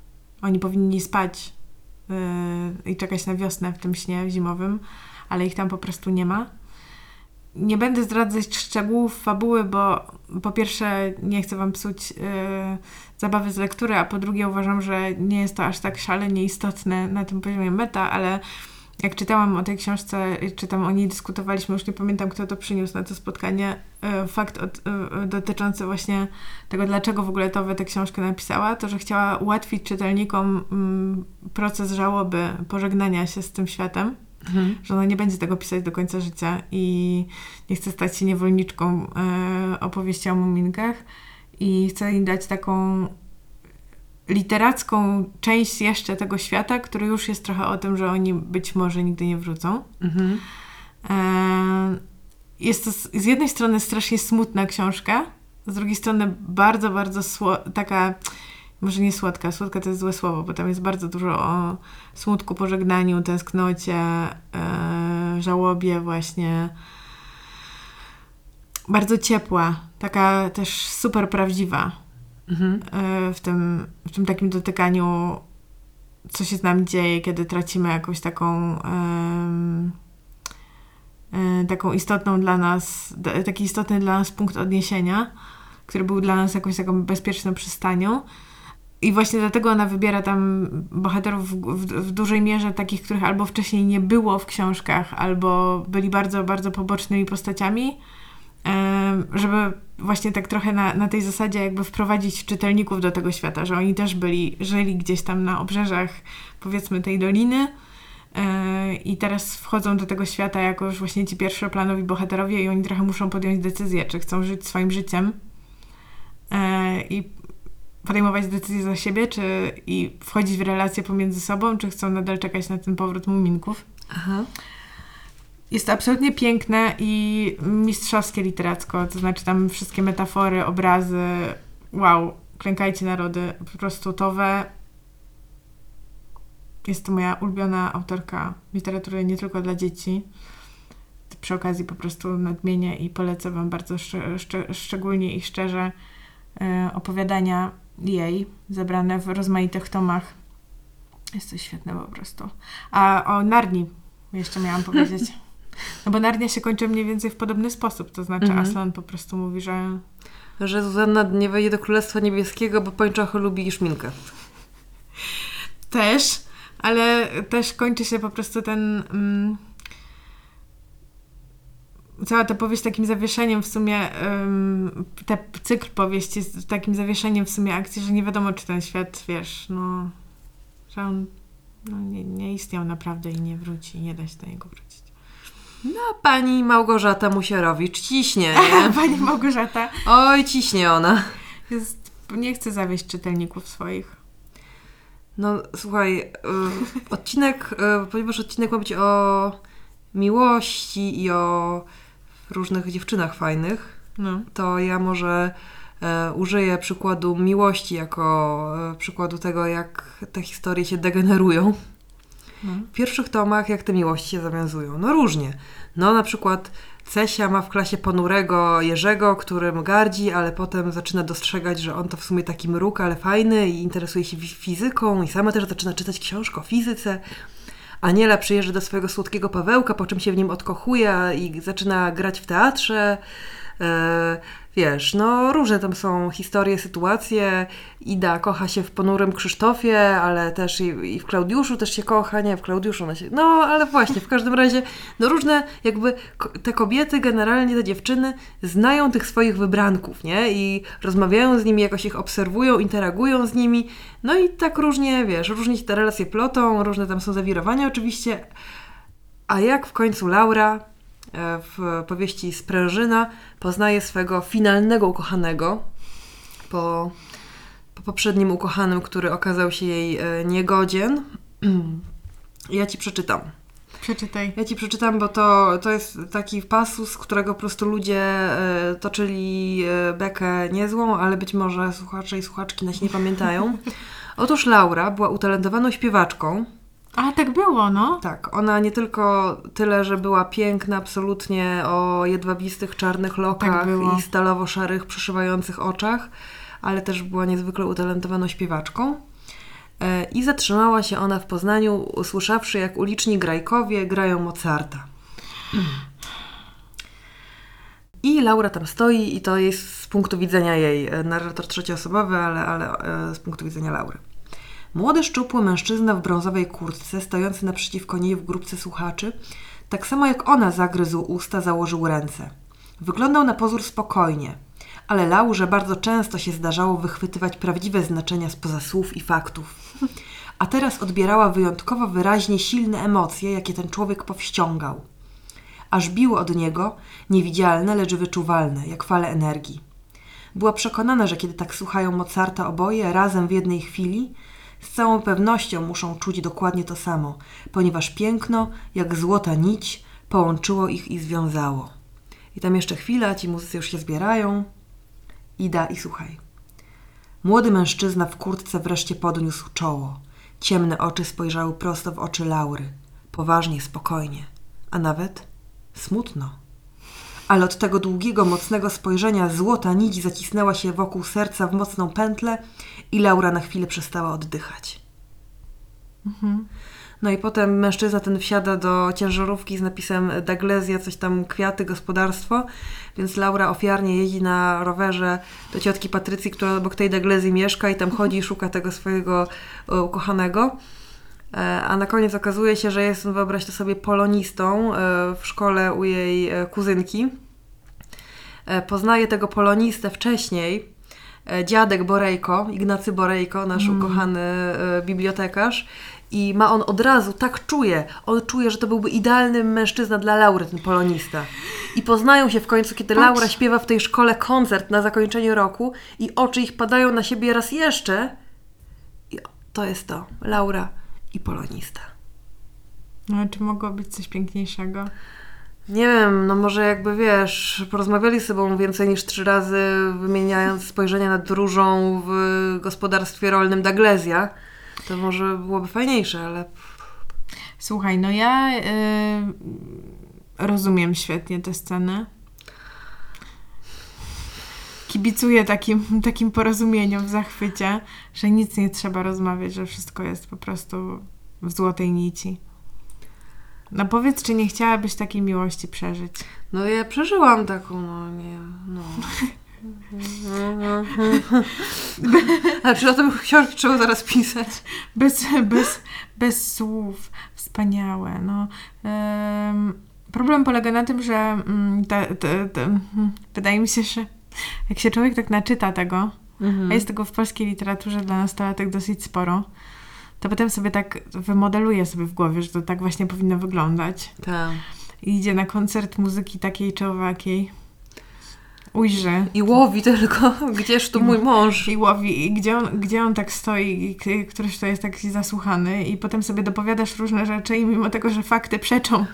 Oni powinni spać yy, i czekać na wiosnę w tym śnie zimowym, ale ich tam po prostu nie ma nie będę zdradzać szczegółów fabuły, bo po pierwsze nie chcę Wam psuć yy, zabawy z lektury, a po drugie uważam, że nie jest to aż tak szalenie istotne na tym poziomie meta, ale jak czytałam o tej książce, czy tam o niej dyskutowaliśmy, już nie pamiętam kto to przyniósł na to spotkanie, yy, fakt od, yy, dotyczący właśnie tego, dlaczego w ogóle Towe tę książkę napisała, to, że chciała ułatwić czytelnikom mm, proces żałoby, pożegnania się z tym światem mhm. że ona nie będzie tego pisać do końca życia i nie chce stać się niewolniczką e, opowieści o muminkach i chce im dać taką literacką część jeszcze tego świata, który już jest trochę o tym, że oni być może nigdy nie wrócą. Mhm. E, jest to z, z jednej strony strasznie smutna książka, z drugiej strony bardzo, bardzo taka może nie słodka, słodka to jest złe słowo, bo tam jest bardzo dużo o smutku, pożegnaniu, tęsknocie, yy, żałobie właśnie. bardzo ciepła, taka też super prawdziwa mhm. E, w, tym, w tym takim dotykaniu, co się z nami dzieje, kiedy tracimy jakąś taką um, taką istotną dla nas, taki istotny dla nas punkt odniesienia, który był dla nas jakąś taką bezpieczną przystanią. I właśnie dlatego ona wybiera tam bohaterów w, w, w, dużej mierze takich, których albo wcześniej nie było w książkach, albo byli bardzo, bardzo pobocznymi postaciami, żeby właśnie tak trochę na, na tej zasadzie jakby wprowadzić czytelników do tego świata, że oni też byli, żyli gdzieś tam na obrzeżach powiedzmy tej doliny e, i teraz wchodzą do tego świata jako już właśnie ci pierwszoplanowi bohaterowie i oni trochę muszą podjąć decyzję, czy chcą żyć swoim życiem. E, i podejmować decyzje za siebie, czy i wchodzić w relacje pomiędzy sobą, czy chcą nadal czekać na ten powrót muminków. Aha. Jest absolutnie piękne i mistrzowskie literacko, to znaczy tam wszystkie metafory, obrazy, wow, klękajcie narody, po prostu towe. Jest to moja ulubiona autorka literatury nie tylko dla dzieci. Przy okazji po prostu nadmienię i polecę Wam bardzo szcz szcz szczególnie i szczerze e, opowiadania jej, zebrane w rozmaitych tomach. Jest to świetne po prostu. A o Narni jeszcze miałam (laughs) powiedzieć. No bo Narnia się kończy mniej więcej w podobny sposób, to znaczy mhm. Aslan po prostu mówi, że... Że Zuzanna nie wejdzie do Królestwa Niebieskiego, bo pończocho lubi szminkę. Też, ale też kończy się po prostu ten... Mm, cała ta powieść takim zawieszeniem w sumie, um, ten cykl powieści jest takim zawieszeniem w sumie akcji, że nie wiadomo, czy ten świat, wiesz, no, że on no, nie, nie istniał naprawdę i nie wróci, nie da się do niego wrócić. No, pani Małgorzata Musierowicz ciśnie, (laughs) nie? pani Małgorzata. Oj, ciśnie ona. Jest, nie chce zawieść czytelników swoich. No, słuchaj, y, odcinek, y, ponieważ odcinek ma być o miłości i o różnych dziewczynach fajnych, no. to ja może e, użyję przykładu miłości jako e, przykładu tego, jak te historie się degenerują. No. W pierwszych tomach jak te miłości się zawiązują? No różnie. No na przykład Cesia ma w klasie ponurego Jerzego, którym gardzi, ale potem zaczyna dostrzegać, że on to w sumie taki mruk, ale fajny i interesuje się fizyką i sama też zaczyna czytać książkę o fizyce. Aniela przyjeżdża do swojego słodkiego Pawełka, po czym się w nim odkochuje i zaczyna grać w teatrze. E, wiesz, no różne tam są historie, sytuacje. Ida kocha się w ponurym Krzysztofie, ale też i, i, w Klaudiuszu też się kocha, nie, w Klaudiuszu ona się... No, ale właśnie, w każdym razie, no różne jakby te kobiety, generalnie te dziewczyny znają tych swoich wybranków, nie? I rozmawiają z nimi, jakoś ich obserwują, interagują z nimi. No i tak różnie, wiesz, różnie się te relacje plotą, różne tam są zawirowania oczywiście. A jak w końcu Laura w powieści Sprężyna poznaje swego finalnego ukochanego po, po poprzednim ukochanym, który okazał się jej e, niegodzien. (clears throat) Ja ci przeczytam. Przeczytaj. Ja ci przeczytam, bo to, to jest taki pasus, którego po prostu ludzie e, toczyli bekę niezłą, ale być może słuchacze i słuchaczki nas nie pamiętają. (laughs) Otóż Laura była utalentowaną śpiewaczką, a tak było, no. Tak, ona nie tylko tyle, że była piękna absolutnie o jedwabistych czarnych lokach tak i stalowo-szarych, przeszywających oczach, ale też była niezwykle utalentowaną śpiewaczką. E, I zatrzymała się ona w Poznaniu, usłyszawszy, jak uliczni grajkowie grają Mozarta. I Laura tam stoi, i to jest z punktu widzenia jej, e, narrator trzecioosobowy, ale, ale e, z punktu widzenia Laury. Młody, szczupły mężczyzna w brązowej kurtce, stojący naprzeciwko niej w grupce słuchaczy, tak samo jak ona zagryzł usta, założył ręce. Wyglądał na pozór spokojnie, ale Laurze bardzo często się zdarzało wychwytywać prawdziwe znaczenia spoza słów i faktów. (laughs) A teraz odbierała wyjątkowo wyraźnie silne emocje, jakie ten człowiek powściągał. Aż biły od niego, niewidzialne, lecz wyczuwalne, jak fale energii. Była przekonana, że kiedy tak słuchają Mozarta oboje razem w jednej chwili, z całą pewnością muszą czuć dokładnie to samo, ponieważ piękno, jak złota nić, połączyło ich i związało. I tam jeszcze chwila, ci muzycy już się zbierają. Ida i słuchaj. Młody mężczyzna w kurtce wreszcie podniósł czoło. Ciemne oczy spojrzały prosto w oczy Laury. Poważnie, spokojnie, a nawet smutno. Ale od tego długiego, mocnego spojrzenia złota nić zacisnęła się wokół serca w mocną pętlę i Laura na chwilę przestała oddychać. Mhm. No i potem mężczyzna ten wsiada do ciężarówki z napisem Daglezja, coś tam kwiaty, gospodarstwo, więc Laura ofiarnie jeździ na rowerze do ciotki Patrycji, która obok tej Daglezji mieszka i tam chodzi i szuka tego swojego ukochanego. E, a na koniec okazuje się, że jest, wyobraź to sobie, polonistą e, w szkole u jej e, kuzynki. Poznaje tego polonistę wcześniej, dziadek Borejko, Ignacy Borejko, nasz mm. ukochany bibliotekarz. I ma on od razu, tak czuje, on czuje, że to byłby idealny mężczyzna dla Laury, ten polonista. I poznają się w końcu, kiedy. Laura śpiewa w tej szkole koncert na zakończenie roku i oczy ich padają na siebie raz jeszcze. I to jest to, Laura i polonista. No, czy mogło być coś piękniejszego? Nie wiem, no może jakby wiesz, porozmawiali z sobą więcej niż trzy razy, wymieniając spojrzenia nad różą w gospodarstwie rolnym Daglezja, to może byłoby fajniejsze, ale. Słuchaj, no ja yy, rozumiem świetnie tę scenę. Kibicuję takim, takim porozumieniom w zachwycie, że nic nie trzeba rozmawiać, że wszystko jest po prostu w złotej nici. No powiedz, czy nie chciałabyś takiej miłości przeżyć? No ja przeżyłam taką, no nie, no. A czy o tym książki trzeba zaraz pisać? Bez, bez, bez słów. Wspaniałe. No. Problem polega na tym, że ta, ta, ta, um, wydaje mi się, że jak się człowiek tak naczyta tego, mhm. a jest tego w polskiej literaturze dla nastolatek dosyć sporo, to potem sobie tak wymodeluje sobie w głowie, że to tak właśnie powinno wyglądać. Tak. I idzie na koncert muzyki takiej czy owakiej. Ujrzy. I łowi tylko, (laughs) gdzież tu mój mąż. I łowi, i gdzie on, gdzie on tak stoi, i któryś to jest taki zasłuchany i potem sobie dopowiadasz różne rzeczy i mimo tego, że fakty przeczą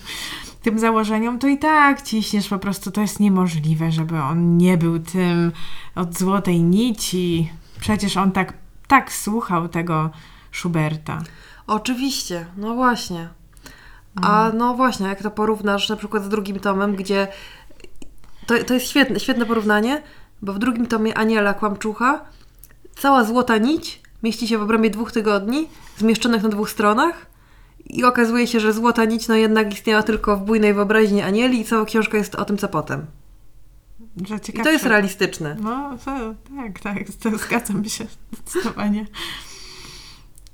tym założeniom, to i tak ciśniesz po prostu, to jest niemożliwe, żeby on nie był tym od złotej nici. Przecież on tak, tak słuchał tego Schuberta. Oczywiście, no właśnie. A mm. no właśnie, jak to porównasz na przykład z drugim tomem, gdzie to, to jest świetne, świetne porównanie, bo w drugim tomie Aniela Kłamczucha cała złota nić mieści się w obrębie dwóch tygodni, zmieszczonych na dwóch stronach i okazuje się, że złota nić no jednak istniała tylko w bujnej wyobraźni Anieli i cała książka jest o tym, co potem. I to jest realistyczne. No, to, tak, tak, to zgadzam się zdecydowanie.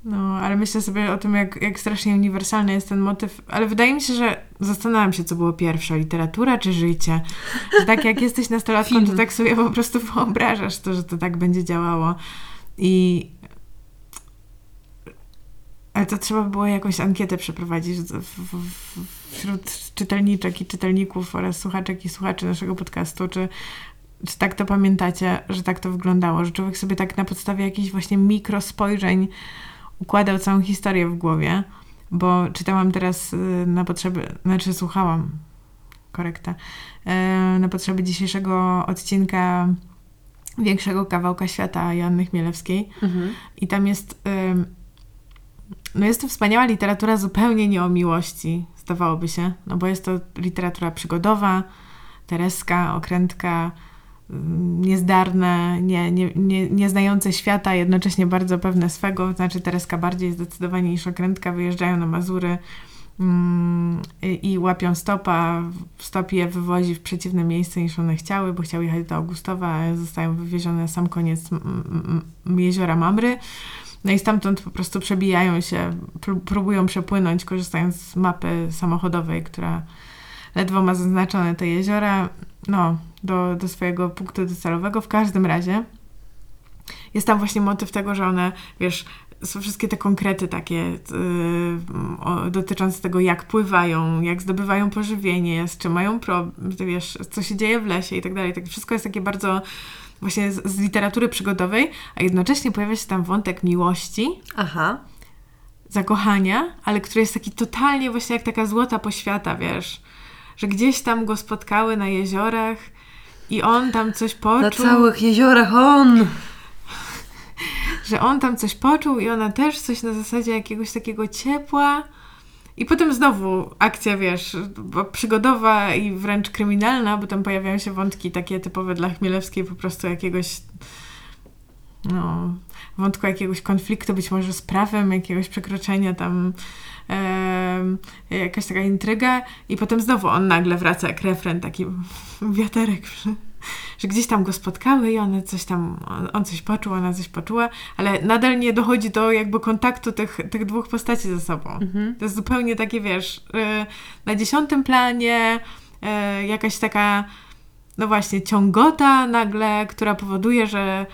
No, ale myślę sobie o tym, jak, jak strasznie uniwersalny jest ten motyw. Ale wydaje mi się, że zastanawiam się, co było pierwsze, literatura czy życie. Że tak jak jesteś nastolatką, to tak sobie po prostu wyobrażasz to, że to tak będzie działało. I ale to trzeba było jakąś ankietę przeprowadzić wśród czytelniczek i czytelników oraz słuchaczek i słuchaczy naszego podcastu, czy, czy tak to pamiętacie, że tak to wyglądało, że człowiek sobie tak na podstawie jakichś właśnie mikrospojrzeń układał całą historię w głowie, bo czytałam teraz y, na potrzeby, znaczy słuchałam, korekta, y, na potrzeby dzisiejszego odcinka większego kawałka świata Joanny Chmielewskiej. Mhm. i tam jest no jest to wspaniała literatura zupełnie nie o miłości, zdawałoby się, no bo jest to literatura przygodowa, tereska, okrętka, niezdarne, nie, nie, nie, nie znające świata, jednocześnie bardzo pewne swego, znaczy Tereska bardziej zdecydowanie niż okrętka, wyjeżdżają na Mazury mm, i, i łapią stopa, stop je wywozi w przeciwne miejsce niż one chciały, bo chciały jechać do Augustowa, zostają wywiezione sam koniec jeziora Mamry. No i stamtąd po prostu przebijają się, próbują przepłynąć, korzystając z mapy samochodowej, która ledwo ma zaznaczone te jeziora. No, do, do swojego punktu docelowego. W każdym razie jest tam właśnie motyw tego, że one, wiesz, są wszystkie te konkrety takie yy, o, dotyczące tego, jak pływają, jak zdobywają pożywienie, z czym mają problem, wiesz, co się dzieje w lesie i tak dalej. Tak, wszystko jest takie bardzo właśnie z, z, literatury przygodowej, a jednocześnie pojawia się tam wątek miłości. Aha. Zakochania, ale który jest taki totalnie właśnie jak taka złota poświata, wiesz, że gdzieś tam go spotkały na jeziorach i on tam coś poczuł. Na całych jeziorach on! Że on tam coś poczuł i ona też coś na zasadzie jakiegoś takiego ciepła I potem znowu akcja, wiesz, przygodowa i wręcz kryminalna, bo tam pojawiają się wątki takie typowe dla Chmielewskiej, po prostu jakiegoś no, wątku jakiegoś konfliktu, być może z prawem, jakiegoś przekroczenia tam e, jakaś taka intryga. I potem znowu on nagle wraca jak refren, taki wiaterek, że gdzieś tam go spotkały i one coś tam, on coś poczuł, ona coś poczuła, ale nadal nie dochodzi do jakby kontaktu tych, tych dwóch postaci ze sobą. Mhm. To jest zupełnie takie, wiesz, e, na dziesiątym planie e, jakaś taka no właśnie, ciągota nagle, która powoduje, że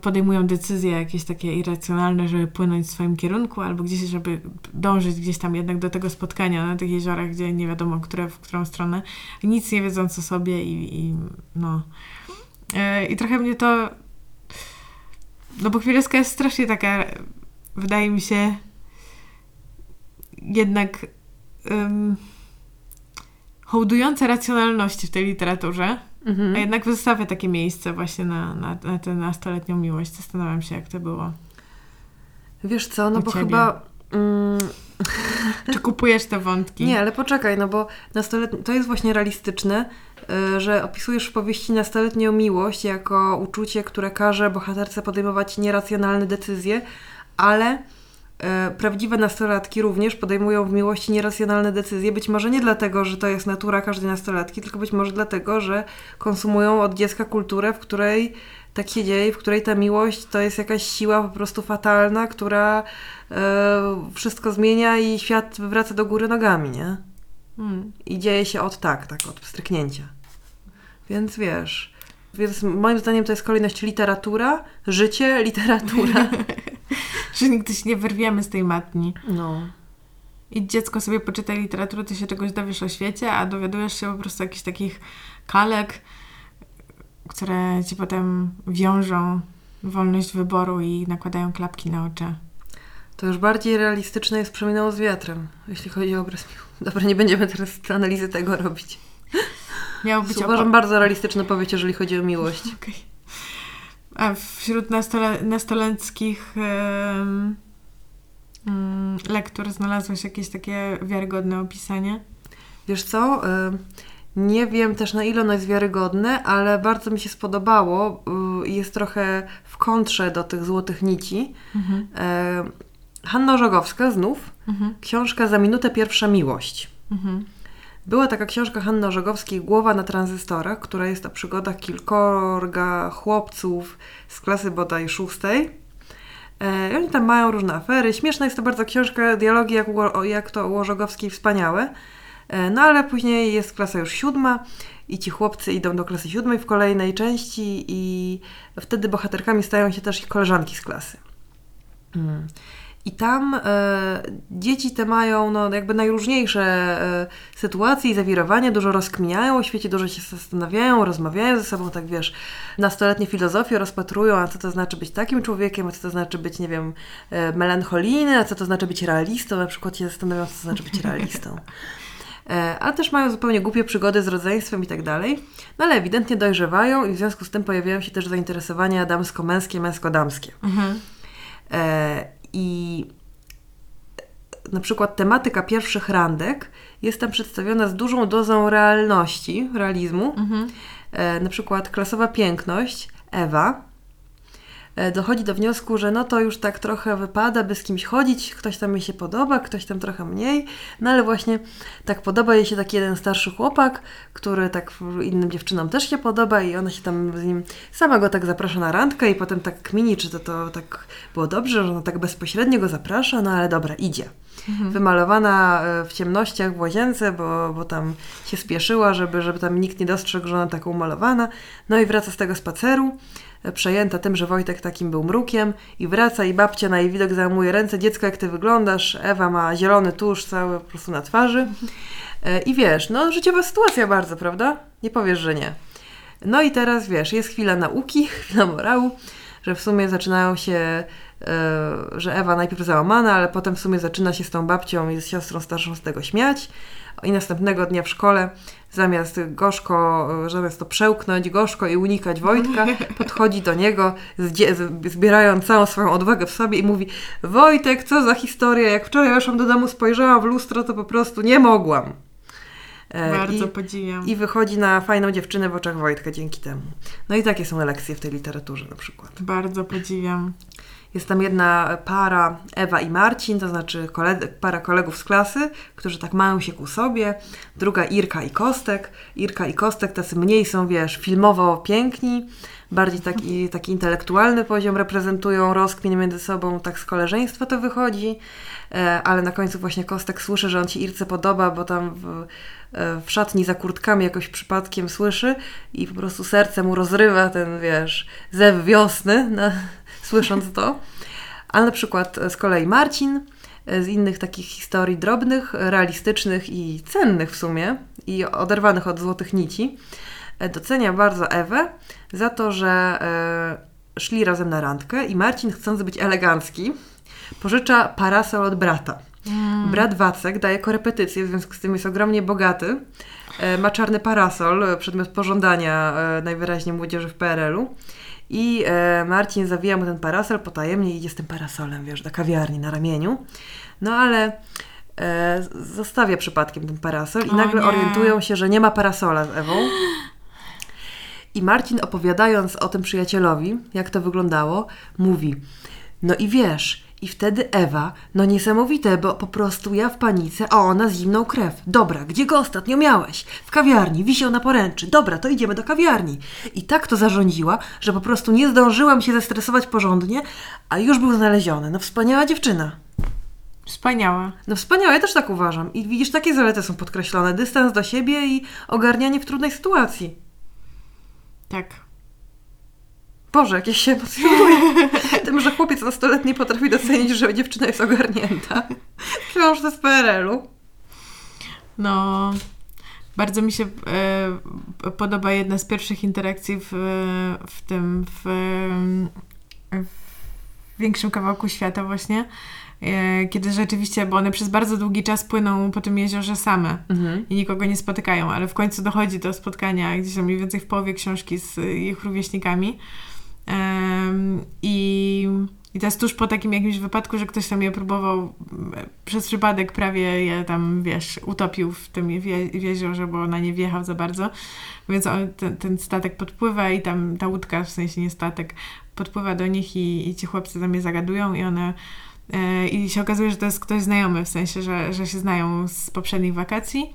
podejmują decyzje jakieś takie irracjonalne, żeby płynąć w swoim kierunku, albo gdzieś, żeby dążyć gdzieś tam jednak do tego spotkania na tych jeziorach, gdzie nie wiadomo, które, w którą stronę, nic nie wiedząc o sobie i, i no. E, I trochę mnie to. No bo Chmielewska jest strasznie taka, wydaje mi się, jednak um, hołdująca racjonalności w tej literaturze Mhm. A jednak zostawia takie miejsce właśnie na, na, na tę nastoletnią miłość. Zastanawiam się, jak to było. Wiesz co, no bo ciebie. chyba... Mm... Czy kupujesz te wątki? Nie, ale poczekaj, no bo nastoletni... to jest właśnie realistyczne, yy, że opisujesz w powieści nastoletnią miłość jako uczucie, które każe bohaterce podejmować nieracjonalne decyzje, ale prawdziwe nastolatki również podejmują w miłości nieracjonalne decyzje, być może nie dlatego, że to jest natura każdej nastolatki, tylko być może dlatego, że konsumują od dziecka kulturę, w której tak się dzieje, w której ta miłość to jest jakaś siła po prostu fatalna, która e, wszystko zmienia i świat wywraca do góry nogami, nie? Hmm. I dzieje się od tak, tak, od stryknięcia. Więc wiesz, więc moim zdaniem to jest kolejność literatura, życie, literatura. (laughs) że nigdy się nie wyrwiemy z tej matni. No. I dziecko sobie poczyta literaturę, ty się czegoś dowiesz o świecie, a dowiadujesz się po prostu jakichś takich kalek, które ci potem wiążą wolność wyboru i nakładają klapki na oczy. To już bardziej realistyczne jest Przeminęło z wiatrem, jeśli chodzi o obraz Dobra, nie będziemy teraz analizy tego robić. Miało być Uważam bardzo realistyczne powieść, jeżeli chodzi o miłość. (laughs) Okay. A wśród nastole, nastoleckich um, lektur znalazłeś jakieś takie wiarygodne opisanie? Wiesz co? Nie wiem też na ile ono jest wiarygodne, ale bardzo mi się spodobało i jest trochę w kontrze do tych złotych nici. Mhm. Hanna Orzogowska znów, mhm. książka Za minutę pierwsza miłość. Mhm. Była taka książka Hanny Orzegowskiej Głowa na tranzystorach, która jest o przygodach kilkorga chłopców z klasy bodaj szóstej. E, oni tam mają różne afery. Śmieszna jest to bardzo książka, dialogi jak, jak to u Orzegowskiej wspaniałe. E, no ale później jest klasa już siódma i ci chłopcy idą do klasy siódmej w kolejnej części i wtedy bohaterkami stają się też ich koleżanki z klasy. Hmm. I tam e, dzieci te mają no, jakby najróżniejsze e, sytuacje i zawirowania, dużo rozkminiają o świecie, dużo się zastanawiają, rozmawiają ze sobą, tak wiesz, nastoletnie filozofie rozpatrują, a co to znaczy być takim człowiekiem, a co to znaczy być, nie wiem, e, melancholijny, a co to znaczy być realistą, na przykład się zastanawiają, co to znaczy być realistą. E, a też mają zupełnie głupie przygody z rodzeństwem i tak dalej. No ale ewidentnie dojrzewają i w związku z tym pojawiają się też zainteresowania damsko-męskie, męsko-damskie. Mhm. I na przykład tematyka pierwszych randek jest tam przedstawiona z dużą dozą realności, realizmu. Mhm. E, na przykład klasowa piękność, Ewa, dochodzi do wniosku, że no to już tak trochę wypada, by z kimś chodzić, ktoś tam mi się podoba, ktoś tam trochę mniej, no ale właśnie tak podoba jej się taki jeden starszy chłopak, który tak innym dziewczynom też się podoba i ona się tam z nim, sama go tak zaprasza na randkę i potem tak kmini, czy to, to tak było dobrze, że ona tak bezpośrednio go zaprasza, no ale dobra, idzie. Mhm. Wymalowana e, w ciemnościach w łazience, bo, bo tam się spieszyła, żeby, żeby tam nikt nie dostrzegł, że ona taką umalowana. No i wraca z tego spaceru przejęta tym, że Wojtek takim był mrukiem i wraca i babcia na jej widok załamuje ręce. Dziecko, jak ty wyglądasz? Ewa ma zielony tusz cały po prostu na twarzy. E, I wiesz, no życiowa sytuacja bardzo, prawda? Nie powiesz, że nie. No i teraz wiesz, jest chwila nauki, (laughs) chwila morału, że w sumie zaczynają się, e, że Ewa najpierw załamana, ale potem w sumie zaczyna się z tą babcią i z siostrą starszą z tego śmiać, I następnego dnia w szkole zamiast gorzko, zamiast to przełknąć gorzko i unikać Wojtka, (laughs) podchodzi do niego, zbierając całą swoją odwagę w sobie i mówi Wojtek, co za historia, jak wczoraj weszłam do domu, spojrzałam w lustro, to po prostu nie mogłam. E, Bardzo I, podziwiam. I wychodzi na fajną dziewczynę w oczach Wojtka dzięki temu. No i takie są lekcje w tej literaturze na przykład. Bardzo podziwiam. Jest tam jedna para, Ewa i Marcin, to znaczy para kolegów z klasy, którzy tak mają się ku sobie. Druga Irka i Kostek. Irka i Kostek tacy mniej są, wiesz, filmowo piękni, bardziej taki, taki intelektualny poziom reprezentują, rozkmin między sobą, tak z koleżeństwa to wychodzi. E, ale na końcu właśnie Kostek słyszy, że on ci Irce podoba, bo tam w, e, w szatni za kurtkami jakoś przypadkiem słyszy i po prostu serce mu rozrywa ten, wiesz, zew wiosny, na, słysząc to. Ale na przykład z kolei Marcin e, z innych takich historii drobnych, realistycznych i cennych w sumie i oderwanych od złotych nici, docenia bardzo Ewę za to, że szli razem na randkę i Marcin chcąc być elegancki, pożycza parasol od brata. Mm. Brat Wacek daje korepetycję, w związku z tym jest ogromnie bogaty. E, ma czarny parasol, e, przedmiot pożądania e, najwyraźniej młodzieży w PRL-u. I Marcin zawija mu ten parasol potajemnie i idzie z tym parasolem, wiesz, do kawiarni na ramieniu. No ale zostawia przypadkiem ten parasol i o nagle nie. orientują się, że nie ma parasola z Ewą. I Marcin opowiadając o tym przyjacielowi, jak to wyglądało, mówi: No i wiesz, i wtedy Ewa, no niesamowite, bo po prostu ja w panice, a ona z zimną krew. Dobra, gdzie go ostatnio miałeś? W kawiarni, wisiał na poręczy. Dobra, to idziemy do kawiarni. I tak to zarządziła, że po prostu nie zdążyłam się zestresować porządnie, a już był znaleziony. No wspaniała dziewczyna. Wspaniała. No wspaniała, ja też tak uważam. I widzisz, takie zalety są podkreślone. Dystans do siebie i ogarnianie w trudnej sytuacji. Tak. Boże, jakieś się emocjonuję. (laughs) Tym, że chłopiec nastoletni potrafi docenić, że dziewczyna jest ogarnięta. Wciąż z PRL-u. No, bardzo mi się e, podoba jedna z pierwszych interakcji w, w tym, w, w większym kawałku świata właśnie, e, kiedy rzeczywiście, bo one przez bardzo długi czas płyną po tym jeziorze same mhm. i nikogo nie spotykają, ale w końcu dochodzi do spotkania gdzieś tam mniej więcej w połowie książki z ich rówieśnikami i, I jest tuż po takim jakimś wypadku, że ktoś tam je próbował przez przypadek prawie je tam, wiesz, utopił w tym w jeziorze, bo na nie wjechał za bardzo. Więc on, ten, ten, statek podpływa i tam ta łódka, w sensie nie statek, podpływa do nich i, i ci chłopcy tam je zagadują i one e, i się okazuje, że to jest ktoś znajomy, w sensie, że, że się znają z poprzednich wakacji.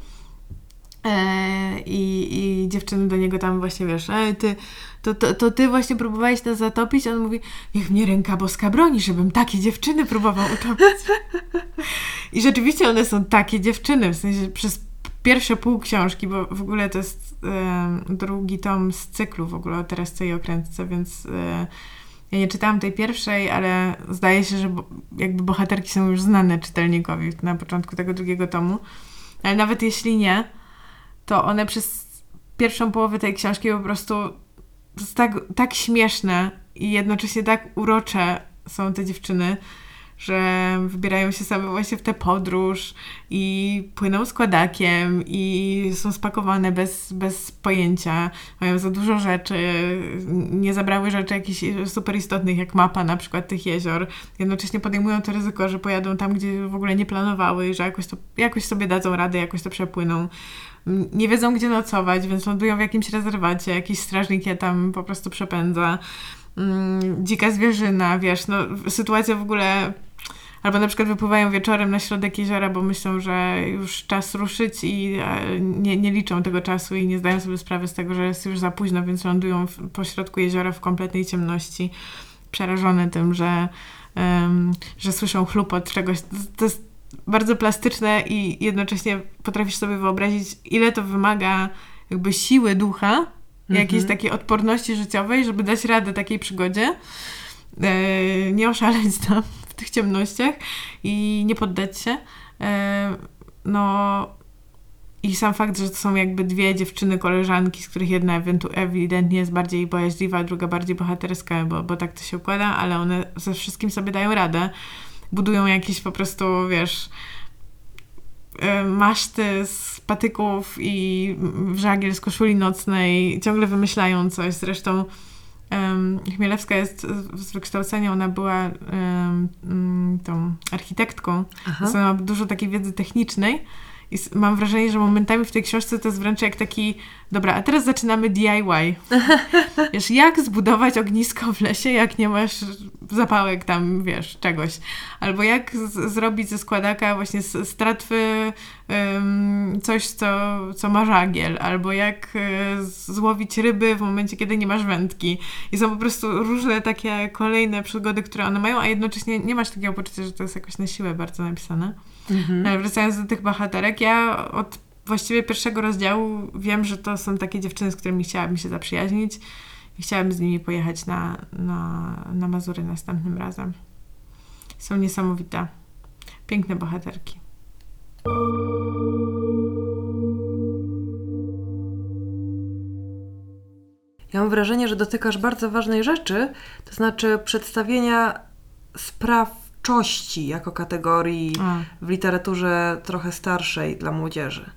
E, I, I dziewczyny do niego tam właśnie, wiesz, e, ty, to, to, to ty właśnie próbowałeś nas zatopić? On mówi, niech mnie ręka boska broni, żebym takie dziewczyny próbował utopić. I rzeczywiście one są takie dziewczyny, w sensie przez pierwsze pół książki, bo w ogóle to jest e, drugi tom z cyklu w ogóle o Teresce i Okrętce, więc e, ja nie czytałam tej pierwszej, ale zdaje się, że bo, jakby bohaterki są już znane czytelnikowi na początku tego drugiego tomu. Ale nawet jeśli nie, to one przez pierwszą połowę tej książki po prostu tak, tak śmieszne i jednocześnie tak urocze są te dziewczyny, że wybierają się same właśnie w tę podróż i płyną składakiem i są spakowane bez, bez pojęcia, mają za dużo rzeczy, nie zabrały rzeczy jakichś super istotnych, jak mapa na przykład tych jezior. Jednocześnie podejmują to ryzyko, że pojadą tam, gdzie w ogóle nie planowały, że jakoś, to, jakoś sobie dadzą radę, jakoś to przepłyną nie wiedzą gdzie nocować, więc lądują w jakimś rezerwacie, jakiś strażnik je tam po prostu przepędza. Mm, dzika zwierzyna, wiesz, no sytuacja w ogóle albo na przykład wypływają wieczorem na środek jeziora, bo myślą, że już czas ruszyć i e, nie, nie liczą tego czasu i nie zdają sobie sprawy z tego, że jest już za późno, więc lądują w, po środku jeziora w kompletnej ciemności, przerażone tym, że, um, że słyszą chlupot czegoś. To jest bardzo plastyczne i jednocześnie potrafisz sobie wyobrazić, ile to wymaga jakby siły ducha, mhm. jakiejś takiej odporności życiowej, żeby dać radę takiej przygodzie, e, nie oszaleć tam tych ciemnościach i nie poddać się. E, no i sam fakt, że to są jakby dwie dziewczyny, koleżanki, z których jedna ewidentnie jest bardziej bojaźliwa, druga bardziej bohaterska, bo, bo tak to się układa, ale one ze wszystkim sobie dają radę budują jakieś po prostu, wiesz, e, maszty z patyków i żagiel z koszuli nocnej, ciągle wymyślają coś. Zresztą Chmielewska jest z wykształcenia, ona była um, tą architektką, więc ona ma dużo takiej wiedzy technicznej. I mam wrażenie, że momentami w tej książce to jest wręcz jak taki, dobra, a teraz zaczynamy DIY. (laughs) wiesz, jak zbudować ognisko w lesie, jak nie masz zapałek tam, wiesz, czegoś. Albo jak zrobić ze składaka właśnie z, z tratwy um, coś, co, co ma żagiel. Albo jak y, złowić ryby w momencie, kiedy nie masz wędki. I są po prostu różne takie kolejne przygody, które one mają, a jednocześnie nie masz takiego poczucia, że to jest jakoś na siłę bardzo napisane. Mhm. Ale wracając do tych bohaterek, ja od właściwie pierwszego rozdziału wiem, że to są takie dziewczyny, z którymi chciałabym się zaprzyjaźnić i chciałabym z nimi pojechać na, na, na Mazury następnym razem. Są niesamowite. Piękne bohaterki. Ja mam wrażenie, że dotykasz bardzo ważnej rzeczy, to znaczy przedstawienia spraw twórczości jako kategorii w literaturze trochę starszej dla młodzieży.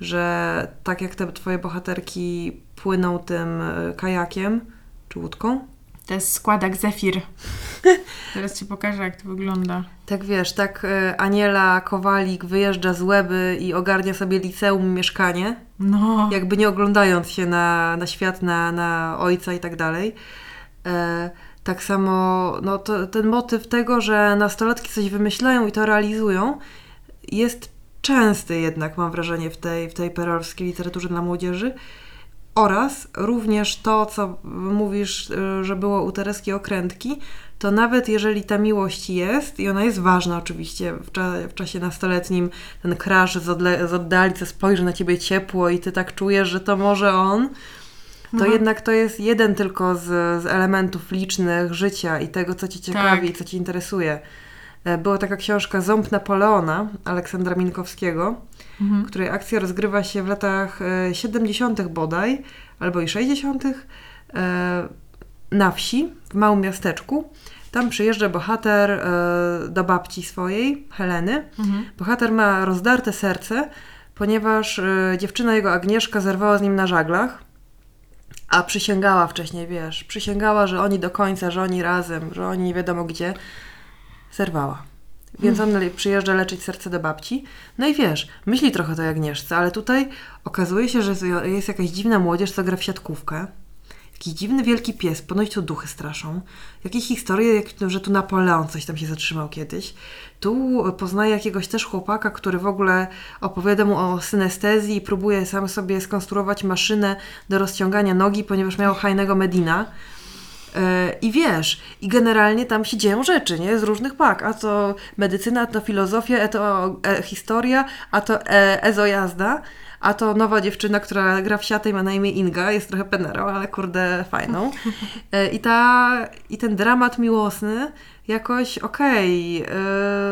Że tak jak te twoje bohaterki płyną tym e, kajakiem czy łódką. To jest składak Zefir. (laughs) Teraz ci pokażę, jak to wygląda. Tak wiesz, tak e, Aniela Kowalik wyjeżdża z Łeby i ogarnia sobie liceum mieszkanie. No. Jakby nie oglądając się na, na świat, na, na ojca i tak dalej. E, tak samo no, to, ten motyw tego, że nastolatki coś wymyślają i to realizują, jest częsty jednak, mam wrażenie, w tej, w tej perorskiej literaturze dla młodzieży. Oraz również to, co mówisz, y, że było u Tereski Okrętki, to nawet jeżeli ta miłość jest, i ona jest ważna oczywiście w, cza w czasie nastoletnim, ten crash z, z oddali, co spojrzy na ciebie ciepło i ty tak czujesz, że to może on, to no. jednak to jest jeden tylko z, z, elementów licznych życia i tego, co Cię ciekawi tak. i co Cię interesuje. E, była taka książka Ząb Napoleona Aleksandra Minkowskiego, mhm. której akcja rozgrywa się w latach 70. E, bodaj, albo i 60. E, na wsi, w małym miasteczku. Tam przyjeżdża bohater do babci swojej, Heleny. Mhm. Bohater ma rozdarte serce, ponieważ dziewczyna jego Agnieszka zerwała z nim na żaglach a przysięgała wcześniej, wiesz, przysięgała, że oni do końca, że oni razem, że oni nie wiadomo gdzie, zerwała. Więc on przyjeżdża leczyć serce do babci. No i wiesz, myśli trochę o tej Agnieszce, ale tutaj okazuje się, że jest jakaś dziwna młodzież, co gra w siatkówkę. Jakiś dziwny wielki pies, ponoć tu duchy straszą. Jakieś historie, jak, że tu Napoleon coś tam się zatrzymał kiedyś. Tu poznaje jakiegoś też chłopaka, który w ogóle opowiada mu o synestezji i próbuje sam sobie skonstruować maszynę do rozciągania nogi, ponieważ miał hajnego Medina. E, I wiesz, i generalnie tam się dzieją rzeczy, nie? Z różnych pak. A to medycyna, a to filozofia, a to e, historia, a to e, ezojazda. A to nowa dziewczyna, która gra w siatę i ma na imię Inga, jest trochę penerą, ale kurde fajną. (laughs) E, I, ta, I ten dramat miłosny jakoś okej, okay,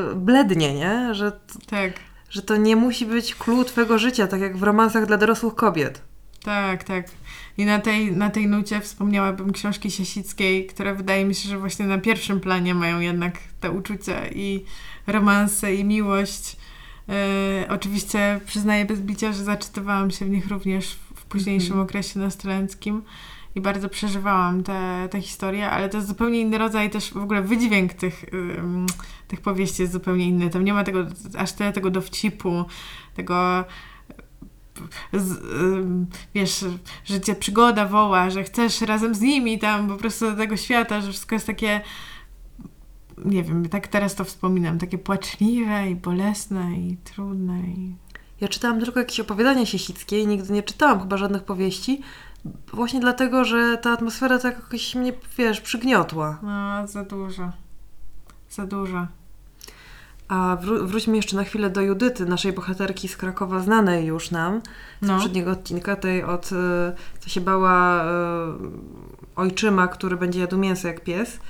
yy, blednie, nie? Że, tak. że to nie musi być clue twojego życia, tak jak w romansach dla dorosłych kobiet. Tak, tak. I na tej, na tej nucie wspomniałabym książki Siesickiej, które wydaje mi się, że właśnie na pierwszym planie mają jednak te uczucia i romanse i miłość E, oczywiście przyznaję bez bicia, że zaczytywałam się w nich również w późniejszym mm -hmm. okresie nastoleńskim i bardzo przeżywałam te, te historie, ale to jest zupełnie inny rodzaj też w ogóle wydźwięk tych, tych powieści jest zupełnie inny. Tam nie ma tego, aż tyle tego dowcipu, tego z, wiesz, że cię przygoda woła, że chcesz razem z nimi tam po prostu do tego świata, że wszystko jest takie nie wiem, tak teraz to wspominam, takie płaczliwe i bolesne i trudne. I... Ja czytałam tylko jakieś opowiadania siesickie i nigdy nie czytałam chyba żadnych powieści, właśnie dlatego, że ta atmosfera tak jakoś mnie, wiesz, przygniotła. No, za dużo. Za dużo. A wró wróćmy jeszcze na chwilę do Judyty, naszej bohaterki z Krakowa, znanej już nam z no. poprzedniego odcinka, tej od, e, co się bała e, ojczyma, który będzie jadł mięso jak pies.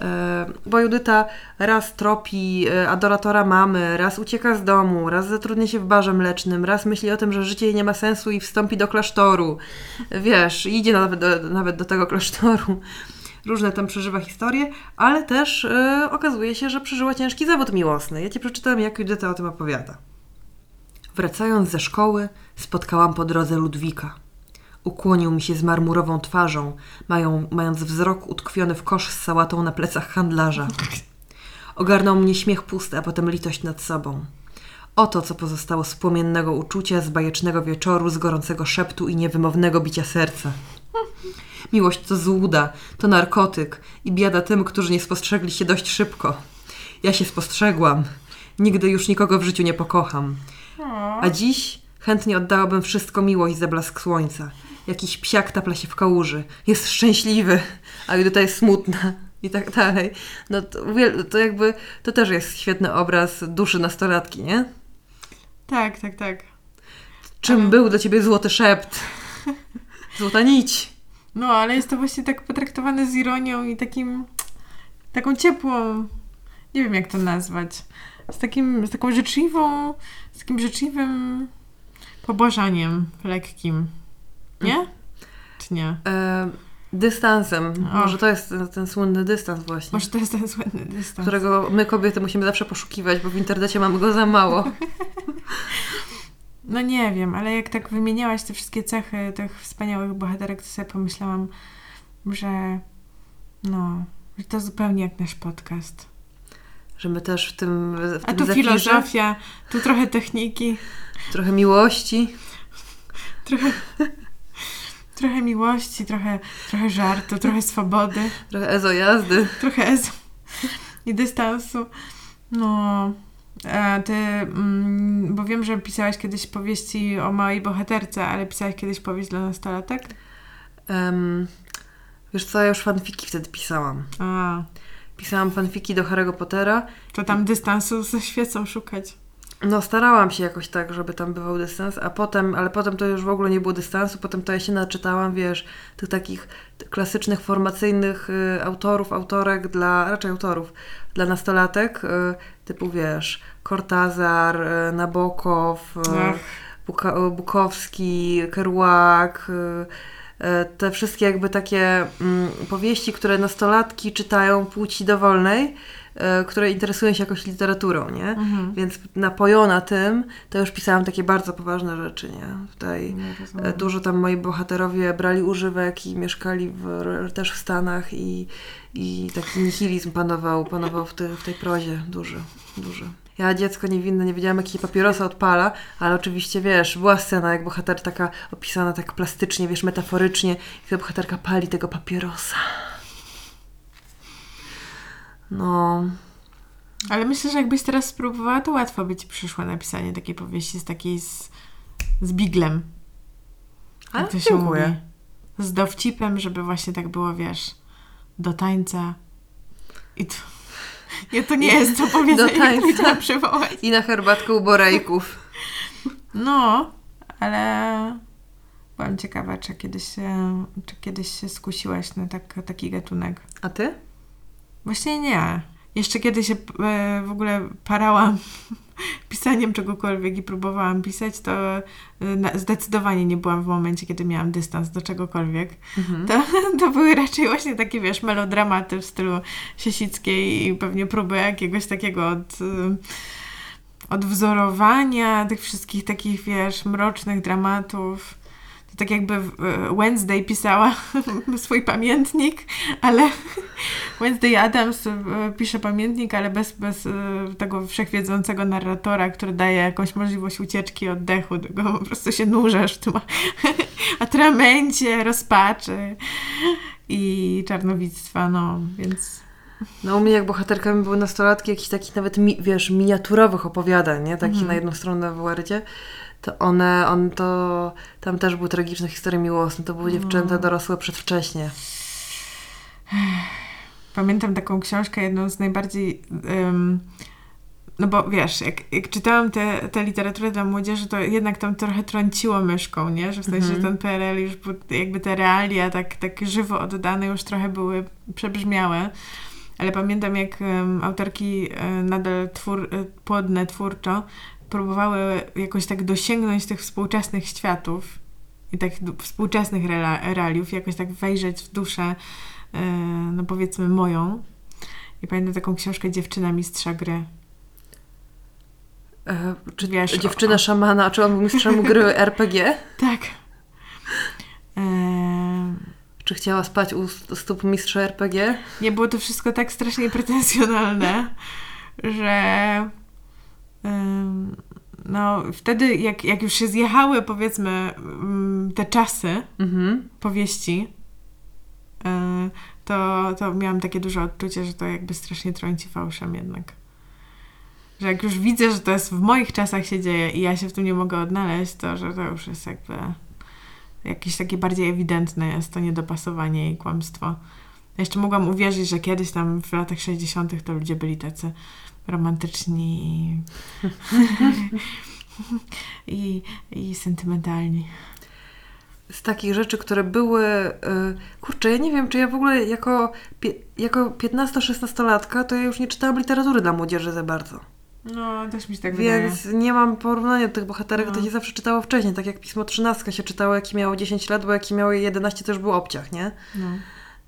E, bo Judyta raz tropi e, adoratora mamy, raz ucieka z domu, raz zatrudnia się w barze mlecznym, raz myśli o tym, że życie jej nie ma sensu i wstąpi do klasztoru. Wiesz, idzie nawet do, nawet do tego klasztoru. Różne tam przeżywa historie, ale też yy, okazuje się, że przeżyła ciężki zawód miłosny. Ja ci przeczytałam, jak Judyta o tym opowiada. Wracając ze szkoły, spotkałam po drodze Ludwika. Ukłonił mi się z marmurową twarzą, mają, mając wzrok utkwiony w kosz z sałatą na plecach handlarza. Ogarnął mnie śmiech pusty, a potem litość nad sobą. Oto, co pozostało z płomiennego uczucia, z bajecznego wieczoru, z gorącego szeptu i niewymownego bicia serca. Miłość to złuda, to narkotyk i biada tym, którzy nie spostrzegli się dość szybko. Ja się spostrzegłam. Nigdy już nikogo w życiu nie pokocham. A dziś chętnie oddałabym wszystko miłość za blask słońca. Jakiś psiak tapla się w kałuży. Jest szczęśliwy, a Judyta jest smutna. I tak dalej. No to, to jakby, to też jest świetny obraz duszy nastolatki, nie? Tak, tak, tak. Czym ale... był dla ciebie złoty szept? Złota nić. No, ale jest to właśnie tak potraktowane z ironią i takim, taką ciepłą, nie wiem jak to nazwać, z takim, z taką życzliwą, z takim życzliwym pobłażaniem lekkim. Nie? Czy nie? E, dystansem. O. Może to jest ten, ten, słynny dystans właśnie. Może to jest ten słynny dystans. Którego my kobiety musimy zawsze poszukiwać, bo w internecie mamy go za mało. (laughs) No nie wiem, ale jak tak wymieniałaś te wszystkie cechy tych wspaniałych bohaterek, to sobie pomyślałam, że no, że to zupełnie jak nasz podcast. Że my też w tym w A tu filozofia, tu trochę techniki. Trochę miłości. Trochę, trochę miłości, trochę, trochę żartu, trochę swobody. Trochę ezo jazdy. Trochę ezo i dystansu. No, a ty, mm, bo wiem, że pisałaś kiedyś powieści o małej bohaterce, ale pisałaś kiedyś powieść dla nastolatek? Um, wiesz co, ja już fanfiki wtedy pisałam. A. Pisałam fanfiki do Harry'ego Pottera. To tam dystansu ze świecą szukać. No, starałam się jakoś tak, żeby tam bywał dystans, a potem, ale potem to już w ogóle nie było dystansu, potem to ja się naczytałam, wiesz, tych takich klasycznych, formacyjnych y, autorów, autorek dla, raczej autorów, dla nastolatek, y, typu, wiesz, Kortazar, y, Nabokow, y, Buka, Bukowski, Kerouac, y, y, te wszystkie jakby takie mm, powieści, które nastolatki czytają płci dowolnej, E, które interesują się jakoś literaturą, nie? Mhm. Więc napojona tym, to już pisałam takie bardzo poważne rzeczy, nie? Tutaj nie dużo tam moi bohaterowie brali używek i mieszkali w, też w Stanach i, i taki nihilizm panował, panował w, te, w tej prozie duży, duży. Ja dziecko niewinne nie wiedziałam, jakie papierosa odpala, ale oczywiście, wiesz, była scena, jak bohater taka opisana tak plastycznie, wiesz, metaforycznie, jak ta bohaterka pali tego papierosa. No. Ale myślę, że jakbyś teraz spróbowała, to łatwo by ci przyszło napisanie takiej powieści z takiej z, z biglem. Ale to się mówi. Z dowcipem, żeby właśnie tak było, wiesz, do tańca. I to... (laughs) Nie, to nie jest to powiedzenie, do tańca. przywołać. I na herbatkę u Borejków. No, ale byłam ciekawa, czy kiedyś, czy kiedyś się skusiłaś na tak, taki gatunek. A ty? Właśnie nie. Jeszcze kiedy się e, w ogóle parałam (laughs) pisaniem czegokolwiek i próbowałam pisać, to e, zdecydowanie nie byłam w momencie, kiedy miałam dystans do czegokolwiek. Mhm. To, (laughs) to były raczej właśnie takie, wiesz, melodramaty w stylu Siesickiej i pewnie próby jakiegoś takiego od e, odwzorowania tych wszystkich takich, wiesz, mrocznych dramatów tak jakby e, Wednesday pisała (laughs) swój pamiętnik, ale (laughs) Wednesday Adams e, pisze pamiętnik, ale bez, bez e, tego wszechwiedzącego narratora, który daje jakąś możliwość ucieczki, oddechu, tylko (laughs) po prostu się nurzasz w tym atramencie, rozpaczy i czarnowictwa, no, więc... No u mnie jak bohaterkami były nastolatki jakichś takich nawet, mi, wiesz, miniaturowych opowiadań, nie? Takich mm. na jedną stronę w Wordzie to one, on to, tam też były tragiczne historie miłosne, to były dziewczęta no. dorosłe przedwcześnie. Pamiętam taką książkę, jedną z najbardziej, um, no bo wiesz, jak, jak czytałam tę te, literaturę dla młodzieży, to jednak tam trochę trąciło myszką, nie? Że w sensie, mhm. ten PRL już był, jakby te realia tak, tak żywo oddane już trochę były przebrzmiałe. Ale pamiętam, jak um, autorki um, nadal twór, e, płodne twórczo próbowały jakoś tak dosięgnąć tych współczesnych światów i tak współczesnych realiów, jakoś tak wejrzeć w duszę, yy, no powiedzmy moją. I pamiętam taką książkę Dziewczyna Mistrza Gry. E, czy Wiesz, dziewczyna o... szamana, czy on był mistrzem (laughs) gry RPG? Tak. E... Czy chciała spać u stóp mistrza RPG? Nie, było to wszystko tak strasznie pretensjonalne, że no wtedy jak, jak już się zjechały powiedzmy mm, te czasy mhm. powieści, e, to, to miałam takie duże odczucie, że to jakby strasznie trąci fałszem jednak. Że jak już widzę, że to jest w moich czasach się dzieje i ja się w tym nie mogę odnaleźć, to że to już jest jakby jakieś takie bardziej ewidentne jest to niedopasowanie i kłamstwo. Ja jeszcze mogłam uwierzyć, że kiedyś tam w latach 60. to ludzie byli tacy romantyczni i, (laughs) i, i sentymentalni. Z takich rzeczy, które były. Yy, kurczę, ja nie wiem, czy ja w ogóle jako, jako 15-16-latka to ja już nie czytałam literatury dla młodzieży za bardzo. No, też mi się tak Więc wydaje. nie mam porównania do tych bohaterek, no. to się zawsze czytało wcześniej, tak jak Pismo 13 się czytało, jaki miało 10 lat, bo jaki miały 11 to już był obciach, nie? No.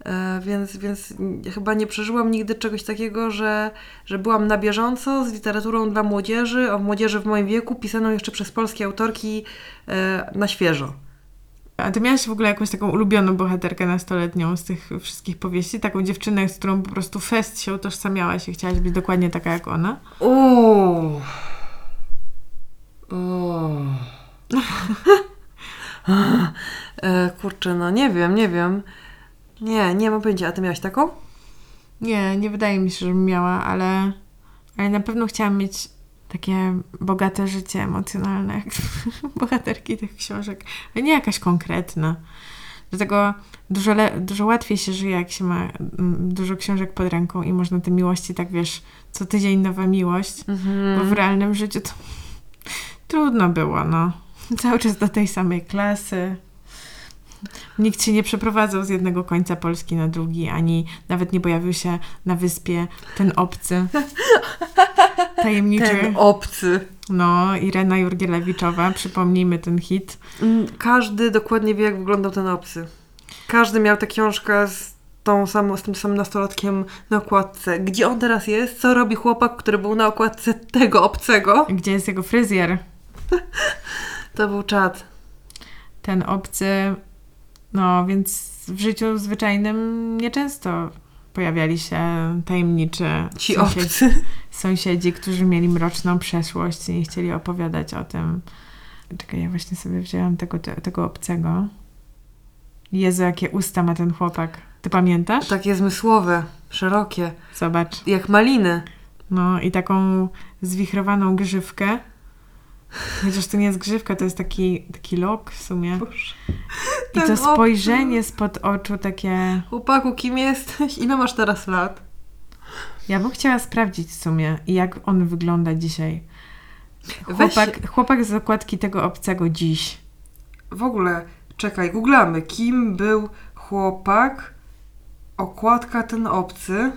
E, więc, więc chyba nie przeżyłam nigdy czegoś takiego, że, że byłam na bieżąco z literaturą dla młodzieży, o młodzieży w moim wieku, pisaną jeszcze przez polskie autorki e, na świeżo. A ty miałaś w ogóle jakąś taką ulubioną bohaterkę nastoletnią z tych wszystkich powieści? Taką dziewczynę, z którą po prostu fest się utożsamiałaś i chciałaś być dokładnie taka jak ona? Uuu. Uuu. (laughs) (laughs) e, kurczę, no nie wiem, nie wiem. Nie, nie mam pojęcia. A ty miałaś taką? Nie, nie wydaje mi się, żebym miała, ale, ale na pewno chciałam mieć takie bogate życie emocjonalne, jak (laughs) bohaterki tych książek, ale nie jakaś konkretna. Dlatego dużo, le- dużo łatwiej się żyje, jak się ma mm, dużo książek pod ręką i można te miłości, tak wiesz, co tydzień nowa miłość, bo w realnym życiu to (laughs) trudno było, no. Cały czas do tej samej klasy, Nikt się nie przeprowadzał z jednego końca Polski na drugi, ani nawet nie pojawił się na wyspie ten obcy. (laughs) Tajemniczy. Ten obcy. No, Irena Jurgielewiczowa, przypomnijmy ten hit. Mm, każdy dokładnie wie, jak wyglądał ten obcy. Każdy miał tę książkę z, tą samą, z tym samym nastolatkiem na okładce. Gdzie on teraz jest? Co robi chłopak, który był na okładce tego obcego? Gdzie jest jego fryzjer? (laughs) to był czad. Ten obcy no, więc w życiu zwyczajnym nieczęsto pojawiali się tajemniczy Ci sąsiedzi, obcy. sąsiedzi, którzy mieli mroczną przeszłość i nie chcieli opowiadać o tym. Czekaj, ja właśnie sobie wzięłam tego, tego obcego. Jezu, jakie usta ma ten chłopak. Ty pamiętasz? Takie zmysłowe, szerokie. Zobacz. Jak maliny. No i taką zwichrowaną grzywkę. Chociaż to nie jest grzywka, to jest taki, taki lok w sumie. Boże. I to spojrzenie spod oczu takie... Chłopaku, kim jesteś? Ile masz teraz lat? Ja bym chciała sprawdzić w sumie, jak on wygląda dzisiaj. Chłopak, Weź... chłopak z okładki tego obcego dziś. W ogóle, czekaj, googlamy. Kim był chłopak? Okładka ten obcy.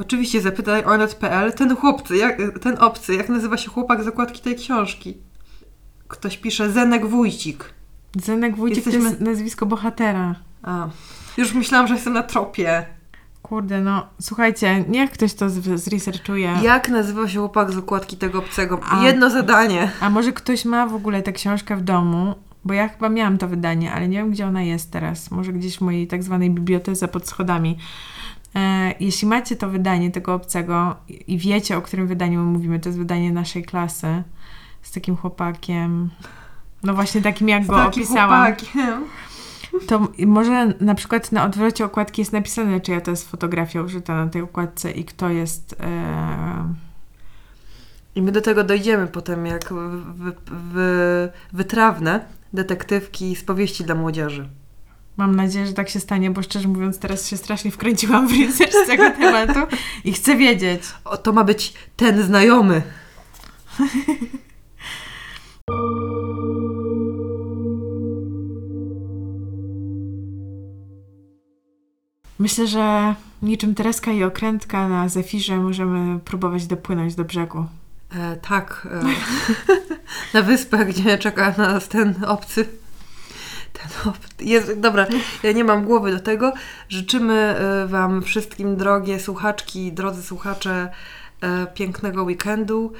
Oczywiście zapytaj o net.pl. Ten chłopcy, jak, ten obcy, jak nazywa się chłopak z okładki tej książki? Ktoś pisze Zenek Wójcik. Zenek Wójcik Jesteśmy... to jest nazwisko bohatera. A. Już myślałam, że jestem na tropie. Kurde, no słuchajcie, niech ktoś to zresearchuje. Jak nazywa się chłopak z okładki tego obcego? A, Jedno zadanie. A może ktoś ma w ogóle tę książkę w domu? Bo ja chyba miałam to wydanie, ale nie wiem, gdzie ona jest teraz. Może gdzieś w mojej tak zwanej bibliotece pod schodami. E, jeśli macie to wydanie tego obcego i wiecie, o którym wydaniu mówimy, to jest wydanie naszej klasy z takim chłopakiem, no właśnie takim, jak z go takim opisałam. Chłopakiem. To może na przykład na odwrocie okładki jest napisane, czyja to jest fotografia użyta na tej okładce i kto jest. E... I my do tego dojdziemy potem, jak wy, wy, wytrawne detektywki z powieści dla młodzieży. Mam nadzieję, że tak się stanie, bo szczerze mówiąc, teraz się strasznie wkręciłam w research tego tematu i chcę wiedzieć. O, to ma być ten znajomy. Myślę, że niczym Tereska i okrętka na Zefirze możemy próbować dopłynąć do brzegu. E, tak. E, (laughs) na wyspach, gdzie czeka nas ten obcy. Ten. Jest, dobra, ja nie mam głowy do tego. Życzymy e, Wam wszystkim, drogie słuchaczki, drodzy słuchacze, e, pięknego weekendu.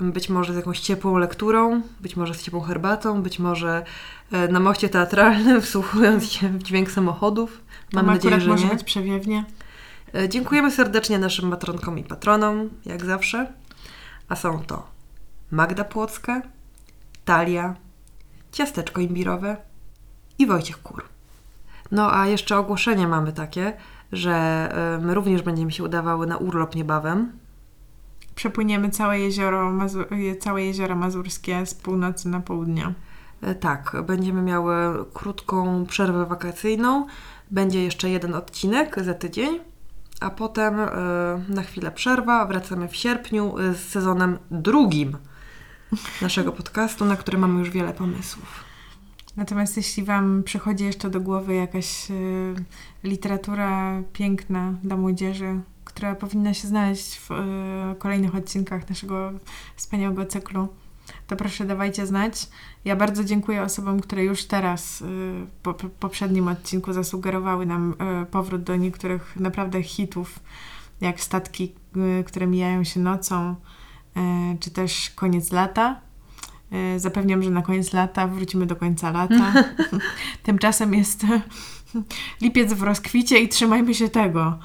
być może z jakąś ciepłą lekturą, być może z ciepłą herbatą, być może e, na moście teatralnym, (laughs) wsłuchując się w dźwięk samochodów. Mam nadzieję, że może nie. być przewiewnie. Dziękujemy serdecznie naszym matronkom i patronom, jak zawsze. A są to Magda Płocka, Talia, Ciasteczko Imbirowe i Wojciech Kur. No a jeszcze ogłoszenie mamy takie, że e, my również będziemy się udawały na urlop niebawem. Przepłyniemy całe jezioro, całe jezioro mazurskie z północy na południe. E, tak, będziemy miały krótką przerwę wakacyjną. Będzie jeszcze jeden odcinek za tydzień, a potem e, na chwilę przerwa. Wracamy w sierpniu z sezonem drugim naszego podcastu, na który mamy już wiele pomysłów. Natomiast jeśli Wam przychodzi jeszcze do głowy jakaś y, literatura piękna dla młodzieży, która powinna się znaleźć w y, kolejnych odcinkach naszego wspaniałego cyklu, to proszę dawajcie znać. Ja bardzo dziękuję osobom, które już teraz y, po, po poprzednim odcinku zasugerowały nam powrót do niektórych naprawdę hitów, jak statki, które mijają się nocą, czy też koniec lata. E, zapewniam, że na koniec lata wrócimy do końca lata. (laughs) Tymczasem jest (laughs) lipiec w rozkwicie i trzymajmy się tego.